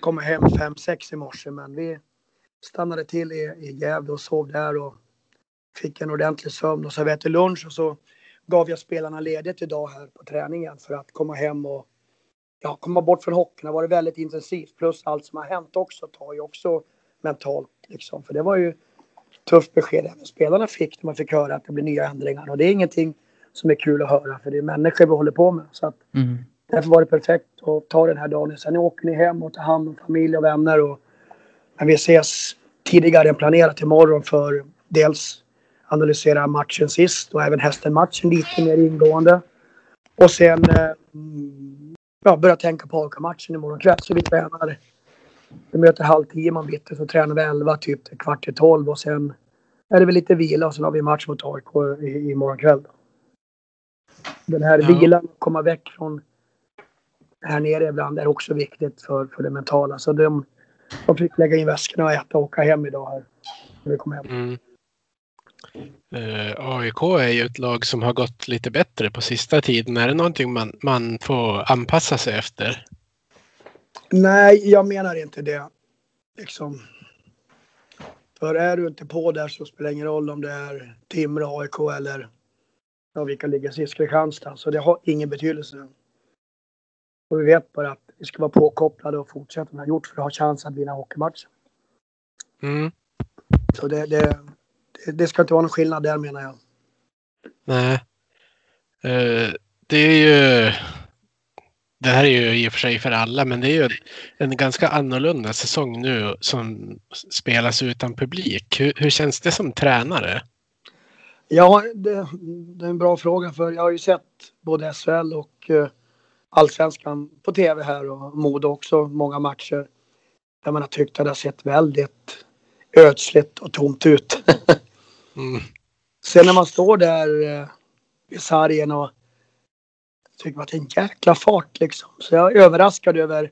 komma hem 5-6 i morse men vi stannade till i, i Gävle och sov där och fick en ordentlig sömn och så vi äter lunch och så gav jag spelarna ledigt idag här på träningen för att komma hem och ja, komma bort från hockeyn. Det har varit väldigt intensivt plus allt som har hänt också tar ju också mentalt liksom. För det var ju tufft besked även spelarna fick när man fick höra att det blir nya ändringar och det är ingenting som är kul att höra för det är människor vi håller på med. Så att mm. Därför var det perfekt att ta den här dagen. Sen åker ni hem och tar hand om familj och vänner och men vi ses tidigare än planerat imorgon för dels analysera matchen sist och även hästen-matchen lite mer ingående. Och sen eh, ja, börja tänka på AIK-matchen imorgon kväll. Så vi tränar. Vi möter halv tio man bitti så tränar vi elva typ till kvart i tolv och sen är det väl lite vila och sen har vi match mot AIK i, imorgon kväll. Den här ja. vilan, komma väck från här nere ibland är också viktigt för, för det mentala. Så de, de fick lägga in väskorna och äta och åka hem idag här. När vi kom hem. Mm. Uh, AIK är ju ett lag som har gått lite bättre på sista tiden. Är det någonting man, man får anpassa sig efter? Nej, jag menar inte det. Liksom. För är du inte på där så spelar det ingen roll om det är Timrå, AIK eller ja, vilka ligger sist, Kristianstad. Så det har ingen betydelse. Och vi vet bara att vi ska vara påkopplade och fortsätta som vi har gjort för att ha chans att vinna hockeymatchen. Mm. Så det, det, det ska inte vara någon skillnad där menar jag. Nej. Uh, det är ju... Det här är ju i och för sig för alla, men det är ju en ganska annorlunda säsong nu som spelas utan publik. Hur, hur känns det som tränare? Ja, det, det, är en bra fråga för jag har ju sett både SHL och uh, allsvenskan på tv här och Modo också många matcher. Där man har tyckt att det har sett väldigt ödsligt och tomt ut. mm. Sen när man står där eh, i sargen och tycker att det är en jäkla fart liksom. Så jag är överraskad över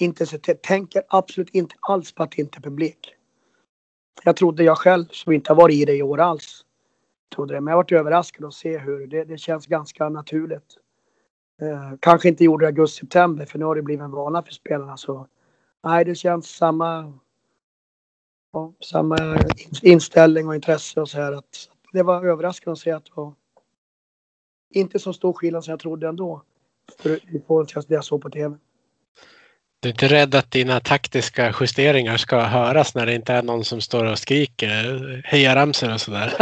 intensitet. Tänker absolut inte alls på att det inte är publik. Jag trodde jag själv, som inte har varit i det i år alls, trodde det. Men jag varit överraskad att se hur det, det känns ganska naturligt. Eh, kanske inte gjorde det augusti-september för nu har det blivit en vana för spelarna. Så nej, det känns samma, ja, samma inställning och intresse och så här. Att, det var överraskande att se att det var inte så stor skillnad som jag trodde ändå. För i förhållande till det jag såg på tv. Du är inte rädd att dina taktiska justeringar ska höras när det inte är någon som står och skriker hejaramsor och sådär?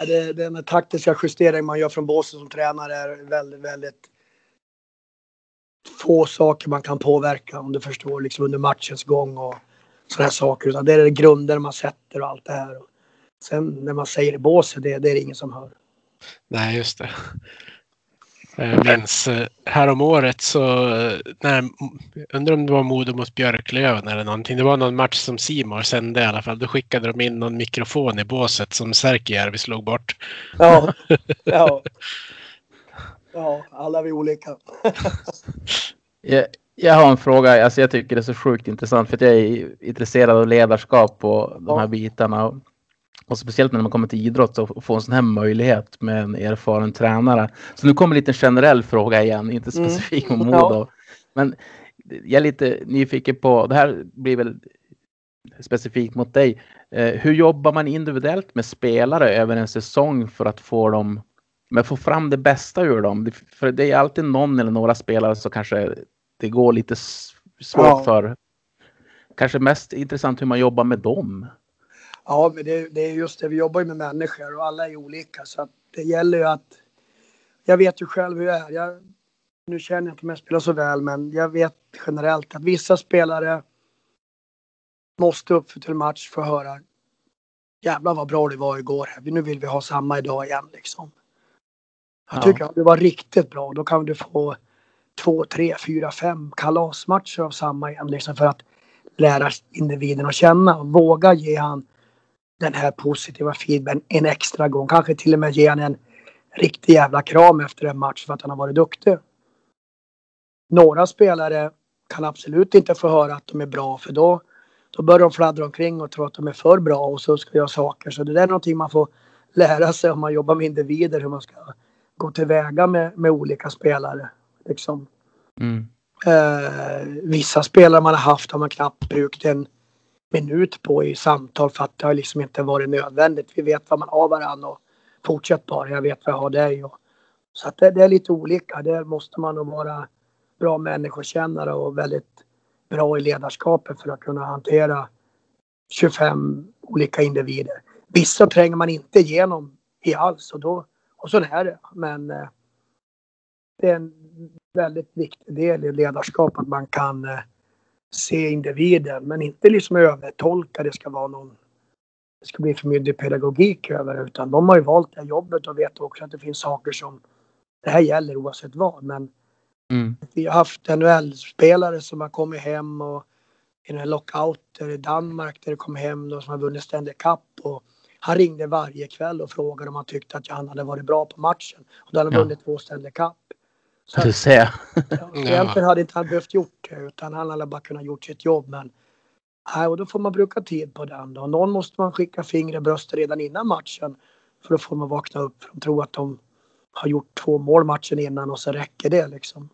den taktiska justering man gör från båsen som tränare är väldigt, väldigt få saker man kan påverka om du förstår liksom under matchens gång och sådana saker. Utan det är det grunder man sätter och allt det här. Sen när man säger i båset, det, det är det ingen som hör. Nej, just det. Jag minns eh, härom året så, eh, när, undrar om det var Modo mot Björklöven eller någonting. Det var någon match som Simor sände i alla fall. Då skickade de in någon mikrofon i båset som Särkijärvi slog bort. Ja, ja. Ja, alla vi olika. jag, jag har en fråga. Alltså jag tycker det är så sjukt intressant för att jag är intresserad av ledarskap och de här bitarna. Och speciellt när man kommer till idrott och får en sån här möjlighet med en erfaren tränare. Så nu kommer en liten generell fråga igen, inte Mm. specifik om Modo. Men jag är lite nyfiken på, det här blir väl specifikt mot dig. Eh, hur jobbar man individuellt med spelare över en säsong för att få dem, men få fram det bästa ur dem? För det är alltid någon eller några spelare som kanske det går lite svårt Ja. för. Kanske mest intressant hur man jobbar med dem. Ja, men det, det är just det. Vi jobbar ju med människor och alla är olika. Så att det gäller ju att... Jag vet ju själv hur jag är. Jag, nu känner jag inte mig spela så väl, men jag vet generellt att vissa spelare måste upp för till match för att höra Jävlar vad bra det var igår. Nu vill vi ha samma idag igen liksom. Jag Ja. tycker att det var riktigt bra. Då kan du få två, tre, fyra, fem kalasmatcher av samma igen liksom för att lära individen att känna och våga ge han den här positiva feedbacken en extra gång. Kanske till och med ge han en riktig jävla kram efter en match för att han har varit duktig. Några spelare kan absolut inte få höra att de är bra för då, då börjar de fladdra omkring och tro att de är för bra och så ska göra saker. Så det där är någonting man får lära sig om man jobbar med individer hur man ska gå tillväga med, med olika spelare. Liksom. Mm. Eh, vissa spelare man har haft har man knappt brukt en minut på i samtal för att det har liksom inte varit nödvändigt. Vi vet vad man har varandra och fortsätt bara, jag vet vad jag har dig. Och, så att det, det är lite olika. Där måste man nog vara bra människokännare och väldigt bra i ledarskapet för att kunna hantera 25 olika individer. Vissa tränger man inte igenom i alls och då och så är det. Men eh, det är en väldigt viktig del i ledarskap att man kan eh, se individen men inte liksom övertolka. Det ska vara någon det ska bli för mycket pedagogik över det, utan de har ju valt det här jobbet och vet också att det finns saker som det här gäller oavsett vad. Men Mm. vi har haft NHL-spelare som har kommit hem och i den här lockouter i Danmark där det kom hem någon som har vunnit Stanley Cup och han ringde varje kväll och frågade om han tyckte att han hade varit bra på matchen. Och då hade han Ja. vunnit två Stanley Cup. Så Du ser. Ja, Egentligen hade inte han behövt gjort det utan han hade bara kunnat gjort sitt jobb. Men nej, och då får man bruka tid på den. Då. Någon måste man skicka fingret i bröstet redan innan matchen. För då får man vakna upp. För de tror att de har gjort två mål matchen innan och så räcker det liksom.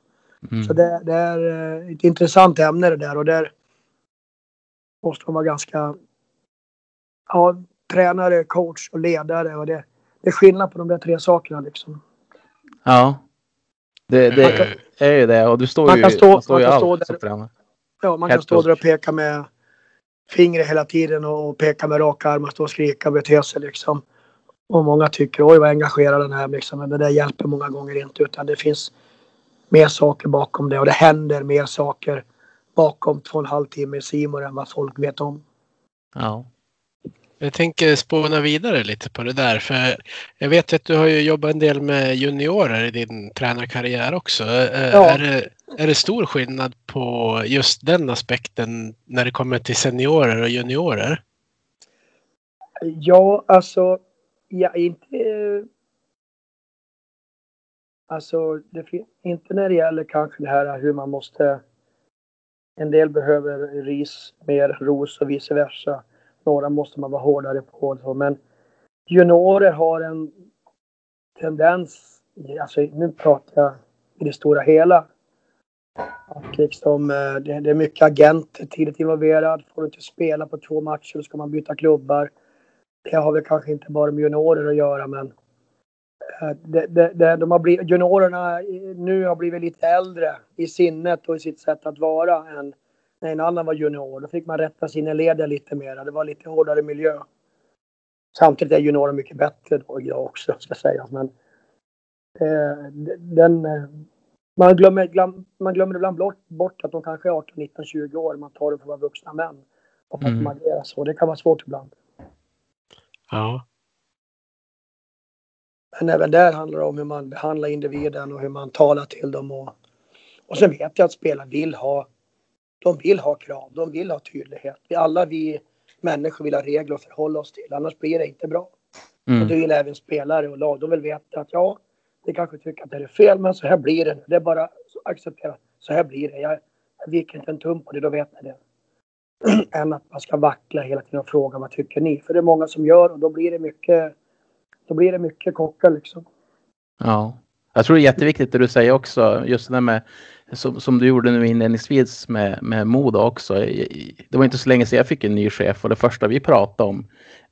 Mm. Så det, det är eh, ett intressant ämne det där och där måste man vara ganska ja, tränare, coach och ledare och det, det är skillnad på de där tre sakerna liksom. Ja. Det, det är ju det och du står Man ju, kan stå- man står man kan stå där-. Ja, man kan stå där och peka med fingret hela tiden och peka med raka armar, stå och skrika och bete sig liksom. Och många tycker oj vad engagerad den är liksom. Men det där hjälper många gånger inte utan det finns mer saker bakom det och det händer mer saker bakom två och en halv timme i Simor än vad folk vet om. Ja. Jag tänker spåna vidare lite på det där. För jag vet att du har ju jobbat en del med juniorer i din tränarkarriär också. Ja. Är, det, är det stor skillnad på just den aspekten när det kommer till seniorer och juniorer? Ja, alltså, ja, inte... Alltså, det, inte när det gäller kanske det här hur man måste... En del behöver ris mer ros och vice versa. Några måste man vara hårdare på. Så. Men juniorer har en tendens, alltså nu pratar jag i det stora hela. Att liksom, eh, det, det är mycket agenter tidigt involverad. Får du inte spela på två matcher då ska man byta klubbar. Det har väl kanske inte bara med juniorer att göra men eh, det, det, det, de har blivit, juniorerna eh, nu har blivit lite äldre i sinnet och i sitt sätt att vara än när en annan var junior. Då fick man rätta sina leder lite mer. Det var lite hårdare miljö. Samtidigt är juniorer mycket bättre då idag också ska sägas. Men eh, den, eh, man, glömmer, glöm, man glömmer ibland bort, att de kanske är 18, 19, 20 år. Man tar dem för att vara vuxna män. Och att Mm. de agerar så. Det kan vara svårt ibland. Ja. Men även där handlar det om hur man behandlar individen och hur man talar till dem. Och, och sen vet jag att spelare vill ha, de vill ha krav, de vill ha tydlighet. Vi alla vi människor vill ha regler att förhålla oss till, annars blir det inte bra. Och Mm. det vill även spelare och lag. De vill veta att ja, det kanske tycker att det är fel, men så här blir det. Det är bara att acceptera. Så här blir det. Jag, jag viker inte en tum på det, då vet ni det. än att man ska vackla hela tiden och fråga vad tycker ni? För det är många som gör och då blir det mycket, då blir det mycket kockar liksom. Ja, jag tror det är jätteviktigt det du säger också, just det där med som, som du gjorde nu inledningsvis med, med Modo också. Det var inte så länge sedan jag fick en ny chef och det första vi pratade om,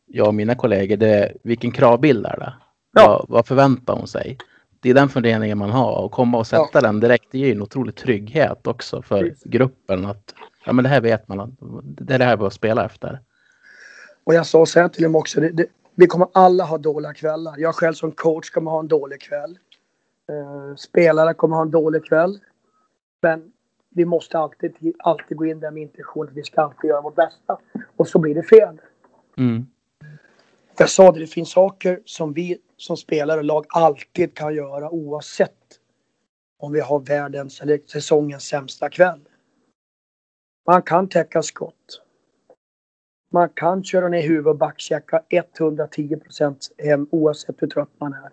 jag och mina kollegor, det är vilken kravbild är det? Ja. Vad, vad förväntar hon sig? Det är den funderingen man har och komma och sätta ja. den direkt det ger en otrolig trygghet också för Precis. gruppen att ja, men det här vet man, det är det här vi spelar efter. Och jag sa så här till dem också, det, det, vi kommer alla ha dåliga kvällar. Jag själv som coach kommer ha en dålig kväll. Uh, spelare kommer ha en dålig kväll. Men vi måste alltid, alltid gå in där med intention att vi ska alltid göra vårt bästa. Och så blir det fel. Mm. Jag sa det, det finns saker som vi som spelare och lag alltid kan göra oavsett om vi har världens eller säsongens sämsta kväll. Man kan täcka skott. Man kan köra ner huvudet och backchecka 110 hem oavsett hur trött man är.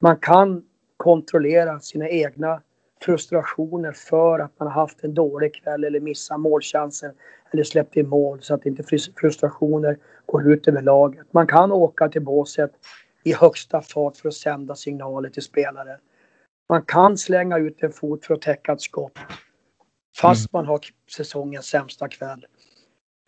Man kan kontrollera sina egna frustrationer för att man har haft en dålig kväll eller missat målchansen eller släppt in mål så att inte frustrationer går ut över laget. Man kan åka till båset i högsta fart för att sända signaler till spelare. Man kan slänga ut en fot för att täcka ett skott fast mm. man har säsongens sämsta kväll.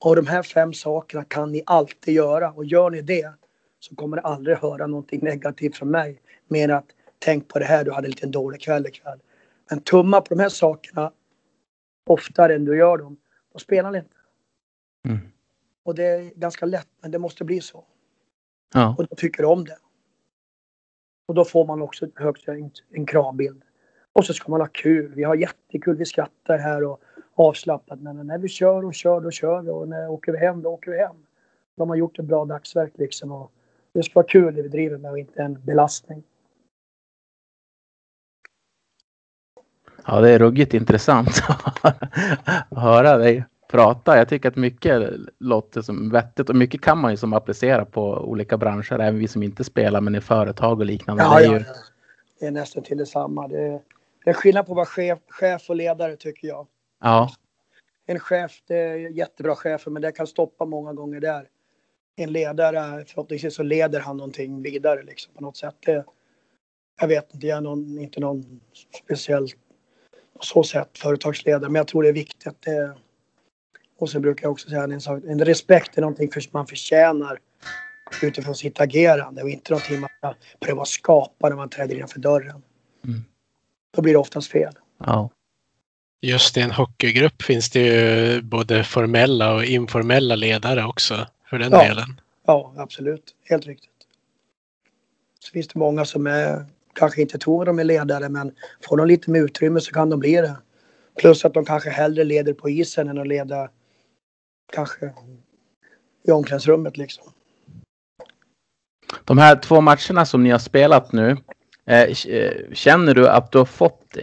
Och de här fem sakerna kan ni alltid göra och gör ni det så kommer ni aldrig höra någonting negativt från mig. Mer att tänk på det här, du hade en liten dålig kväll ikväll. Men tumma på de här sakerna oftare än du gör dem, då spelar ni inte. Mm. Och det är ganska lätt, men det måste bli så. Ja. Och då tycker du om det. Och då får man också högst en, en kravbild. Och så ska man ha kul. Vi har jättekul, vi skrattar här och avslappnat. Men när vi kör och kör, då kör vi. Och när åker vi hem, då åker vi hem. Då har man gjort ett bra dagsverk liksom. Och det ska vara kul det vi driver med och inte en belastning. Ja, det är ruggigt intressant att höra dig prata. Jag tycker att mycket låter som vettigt och mycket kan man ju som applicera på olika branscher, även vi som inte spelar men i företag och liknande. Ja, det, är ju... ja, det är nästan till detsamma. Det är, det är skillnad på att vara chef, chef och ledare tycker jag. Ja. En chef, det är jättebra chefer, men det kan stoppa många gånger där. En ledare, förhoppningsvis så leder han någonting vidare liksom på något sätt. Det, jag vet inte, jag är någon, inte någon speciell så sätt företagsledare, men jag tror det är viktigt. Det, och så brukar jag också säga en sak, en respekt är någonting för, man förtjänar utifrån sitt agerande och inte någonting man ska pröva skapa när man träder innanför dörren. Mm. Då blir det oftast fel. Ja. Just i en hockeygrupp finns det ju både formella och informella ledare också för den ja. delen. Ja, absolut. Helt riktigt. Så finns det många som är, kanske inte tror de är ledare men får de lite med utrymme så kan de bli det. Plus att de kanske hellre leder på isen än att leda kanske i omklädningsrummet liksom. De här två matcherna som ni har spelat nu, eh, eh, känner du att du har fått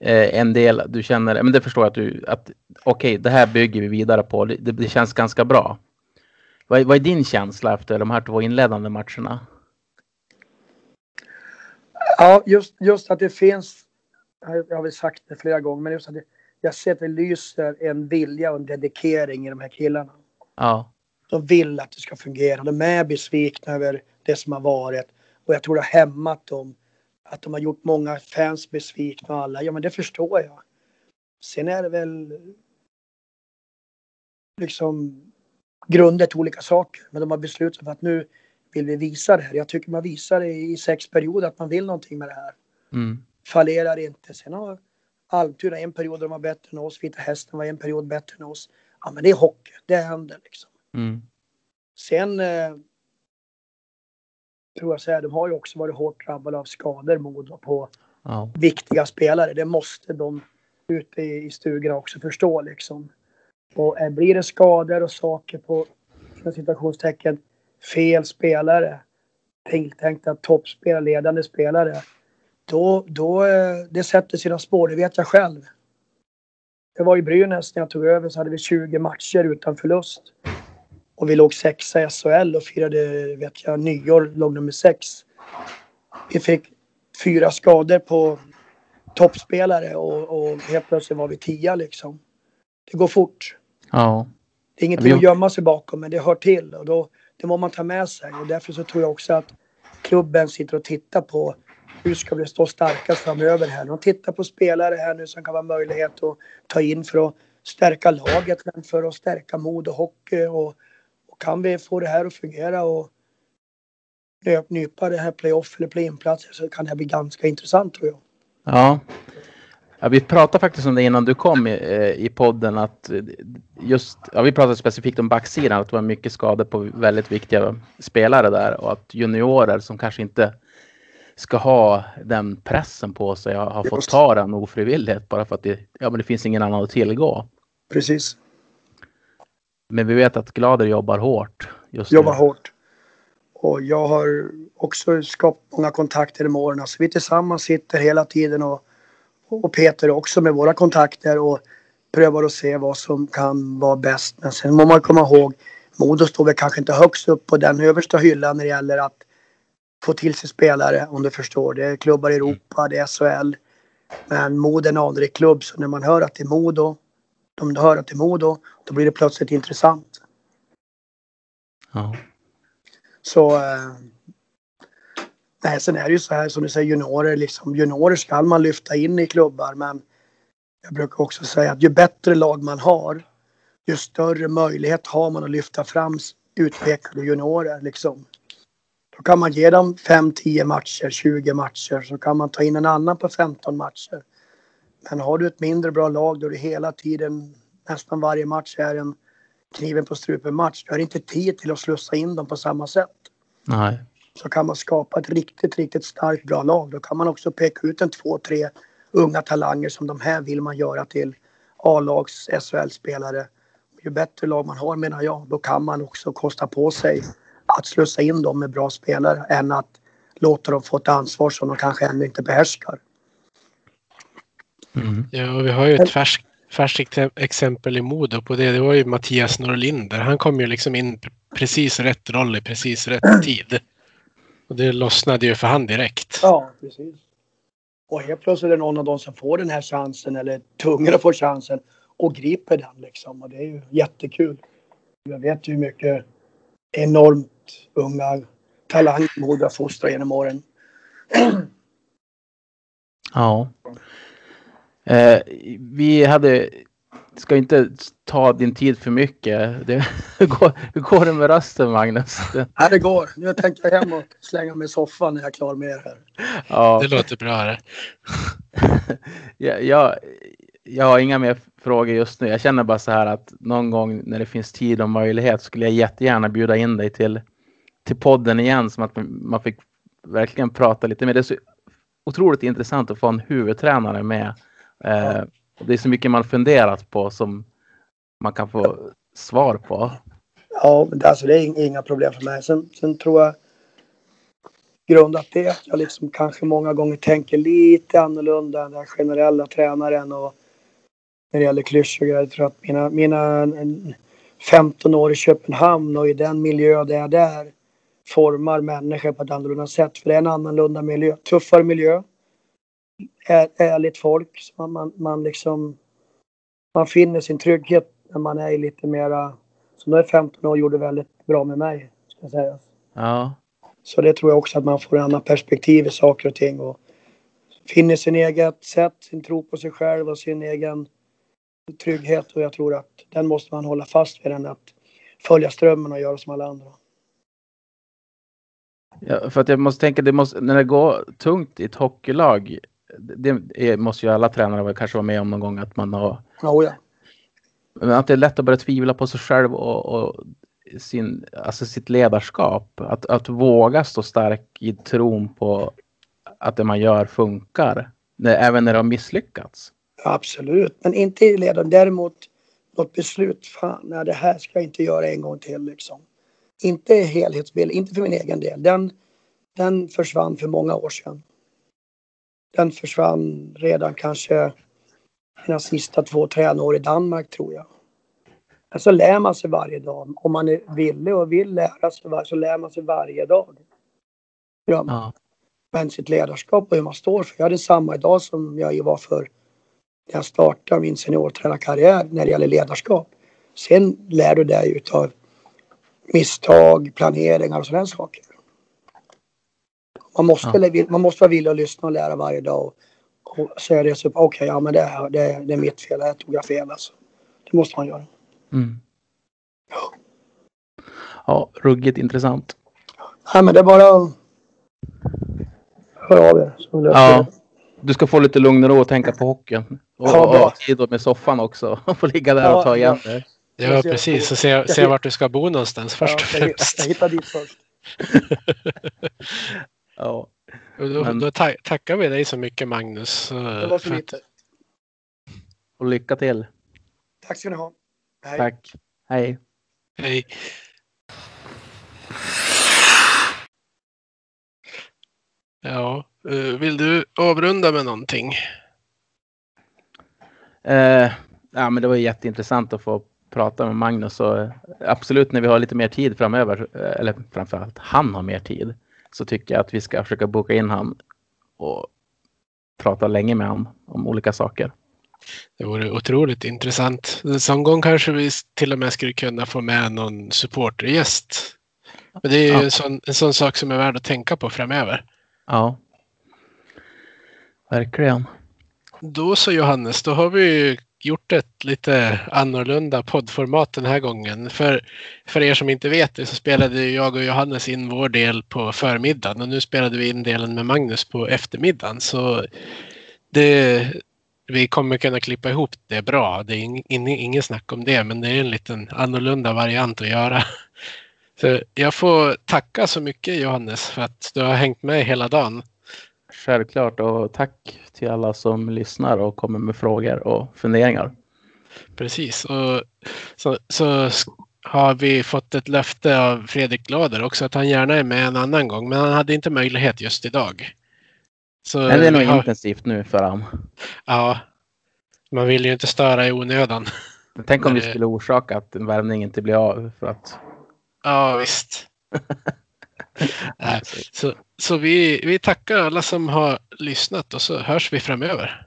eh, en del, du känner, men det förstår jag att du, att okej, okay, det här bygger vi vidare på, det, det känns ganska bra. Vad, vad är din känsla efter de här två inledande matcherna? Ja, just, just att det finns, jag har väl sagt det flera gånger, men just att det, jag ser att det lyser en vilja och en dedikering i de här killarna. Ja. De vill att det ska fungera. De är besvikna över det som har varit. Och jag tror det har hämmat dem. Att de har gjort många fans besvikna och alla. Ja men det förstår jag. Sen är det väl liksom grunder till olika saker. Men de har beslutat för att nu vill vi visa det här. Jag tycker man visar det i sex perioder att man vill någonting med det här. Mm. Fallerar inte. Sen har Almtuna en period de var bättre än oss. Vita Hästen var en period bättre än oss. Ja men det är hockey. Det händer liksom. Mm. Sen eh, tror jag säga, de har ju också varit hårt drabbade av skador Modo på ja. viktiga spelare. Det måste de ute i, i stugorna också förstå liksom. Och eh, blir det skador och saker på situationstecken fel spelare, tilltänkta toppspelare, ledande spelare, då, då eh, det sätter sina spår, det vet jag själv. Det var i Brynäs när jag tog över så hade vi 20 matcher utan förlust. Och vi låg sexa i SHL och firade, vet jag, nyår, låg nummer sex. Vi fick fyra skador på toppspelare och, och helt plötsligt var vi tia liksom. Det går fort. Ja. Det är ingenting Vi- att gömma sig bakom, men det hör till och då, det är vad man tar med sig. Och därför så tror jag också att klubben sitter och tittar på hur ska vi stå starkast framöver här. De tittar på spelare här nu som kan vara möjlighet att ta in för att stärka laget, men för att stärka mod och hockey. Och, och kan vi få det här att fungera och nypa det här playoff eller play-in-platser så kan det här bli ganska intressant tror jag. Ja ja. Vi pratade faktiskt om det innan du kom i, eh, i podden att just, ja, vi pratade specifikt om backsidan, att det var mycket skador på väldigt viktiga spelare där och att juniorer som kanske inte ska ha den pressen på sig har, fått ta den ofrivilligt bara för att det, ja, men det finns ingen annan att tillgå. Precis. Men vi vet att Glader jobbar hårt just jobbar nu. hårt. Och jag har också skapat många kontakter i åren. Alltså vi tillsammans sitter hela tiden och, och Peter också med våra kontakter och prövar att se vad som kan vara bäst. Men sen må man komma ihåg, Modo står väl kanske inte högst upp på den översta hyllan när det gäller att få till sig spelare om du förstår. Det är klubbar i Europa, det är SHL. Men Modo är en anrik klubb så när man hör att det är Modo, de hör att det är Modo, då blir det plötsligt intressant. Ja. Så... Nej, sen är det ju så här som du säger juniorer. Liksom, juniorer ska man lyfta in i klubbar men jag brukar också säga att ju bättre lag man har ju större möjlighet har man att lyfta fram utpekade juniorer. Liksom. Då kan man ge dem 5-10 matcher, 20 matcher så kan man ta in en annan på 15 matcher. Men har du ett mindre bra lag då du hela tiden, nästan varje match är en kniven på strupen match. Du har inte tid till att slussa in dem på samma sätt. Nej. Så kan man skapa ett riktigt, riktigt starkt bra lag. Då kan man också peka ut en två, tre unga talanger som de här vill man göra till A-lags SHL-spelare. Ju bättre lag man har menar jag, då kan man också kosta på sig att slussa in dem med bra spelare än att låta dem få ett ansvar som de kanske ännu inte behärskar. Mm. Ja, vi har ju ett färskt, färskt exempel i Modo på det. Det var ju Mattias Norlinder. Han kom ju liksom in precis rätt roll i precis rätt tid. Och det lossnade ju för han direkt. Ja, precis. Och helt plötsligt är det någon av dem som får den här chansen eller är tvungen att få chansen och griper den liksom. Och det är ju jättekul. Jag vet ju hur mycket enormt unga talanger Modo har fostrat genom åren. Ja. Eh, vi hade, ska inte ta din tid för mycket. Det, hur, går, hur går det med rösten Magnus? Här det går. Nu tänker jag hem och slänga mig i soffan när jag är klar med er här. ja, Det låter bra det. jag, jag, jag har inga mer frågor just nu. Jag känner bara så här att någon gång när det finns tid och möjlighet skulle jag jättegärna bjuda in dig till, till podden igen som att man fick verkligen prata lite mer. Det är så otroligt intressant att få en huvudtränare med. Eh, och det är så mycket man funderat på som man kan få svar på. Ja, det, alltså, det är ing- inga problem för mig. Sen, sen tror jag grundat det att jag liksom kanske många gånger tänker lite annorlunda än den generella tränaren och när det gäller klyschor. Jag tror att mina, mina en- 15 år i Köpenhamn och i den miljö där jag är där formar människor på ett annorlunda sätt. För det är en annorlunda miljö, tuffare miljö. Är, ärligt folk. Så man, man, man liksom man finner sin trygghet när man är lite mera som då är 15 år och gjorde väldigt bra med mig. Ska jag säga. Ja, Så det tror jag också att man får en annan perspektiv i saker och ting och finner sin eget sätt, sin tro på sig själv och sin egen trygghet och jag tror att den måste man hålla fast vid än att följa strömmen och göra som alla andra. Ja, för att jag måste tänka, det måste, när det går tungt i ett hockeylag, det, måste ju alla tränare kanske vara med om någon gång att man har, Oh, ja. men att det är lätt att börja tvivla på sig själv och, och sin, alltså sitt ledarskap. Att, att våga stå stark i tron på att det man gör funkar, när, även när det har misslyckats. Absolut, men inte i ledaren. Däremot något beslut. Fan, nej, det här ska jag inte göra en gång till liksom. Inte helhetsbild, inte för min egen del. Den, den försvann för många år sedan. Den försvann redan kanske mina sista två tränår i Danmark tror jag. Men så lär man sig varje dag. Om man är villig och vill lära sig så lär man sig varje dag. Man. Ja. Men sitt ledarskap och hur man står för. Jag hade samma idag som jag var för när jag startade min seniortränarkarriär när det gäller ledarskap. Sen lär du dig utav misstag, planeringar och sådana saker. Man måste, Ja. man måste vara villig att lyssna och lära varje dag. Och, och säga det så okej, okay, ja men det, är- det, är- det är mitt fel, här tog jag fel alltså. Det måste man göra. Mm. Ja, ruggigt intressant. Nej men det är bara höra av er. Så löser Ja. Du ska få lite lugn och ro och tänka på hockeyn. Och, Ja, och tid med soffan också. Och få ligga där och Ja, ta igen ja. det. Ja, precis. Och se, se vart du ska bo någonstans först och Ja, jag, främst. jag hittar dit först. Ja. Då, Men- då ta tackar vi dig så mycket Magnus. Det var så för att- lite. Och lycka till. Tack ska ni ha. Hej. Tack. Hej. Hej. Ja, eh, vill du avrunda med någonting? Eh, ja, men det var jätteintressant att få prata med Magnus och eh, absolut när vi har lite mer tid framöver, eh, eller framförallt han har mer tid, så tycker jag att vi ska försöka boka in han och prata länge med han om olika saker. Det vore otroligt intressant. Som gång kanske vi till och med skulle kunna få med någon supportergäst. Men det är ju Ja. en, sån, en sån sak som är värd att tänka på framöver. Ja. Verkligen. Då så Johannes, då har vi gjort ett lite annorlunda poddformat den här gången. För, för er som inte vet det så spelade jag och Johannes in vår del på förmiddagen och nu spelade vi in delen med Magnus på eftermiddagen. Så det, vi kommer kunna klippa ihop det bra. Det är in, in, ingen snack om det, men det är en liten annorlunda variant att göra. Så jag får tacka så mycket Johannes för att du har hängt med hela dagen. Självklart och tack till alla som lyssnar och kommer med frågor och funderingar. Precis. Och så, så har vi fått ett löfte av Fredrik Glader också att han gärna är med en annan gång. Men han hade inte möjlighet just idag. Så Men det är nog har, intensivt nu för han. ja, man vill ju inte störa i onödan. Tänk om vi skulle orsaka att en värvning inte blir av för att Ja, visst. Så så vi, vi tackar alla som har lyssnat och så hörs vi framöver.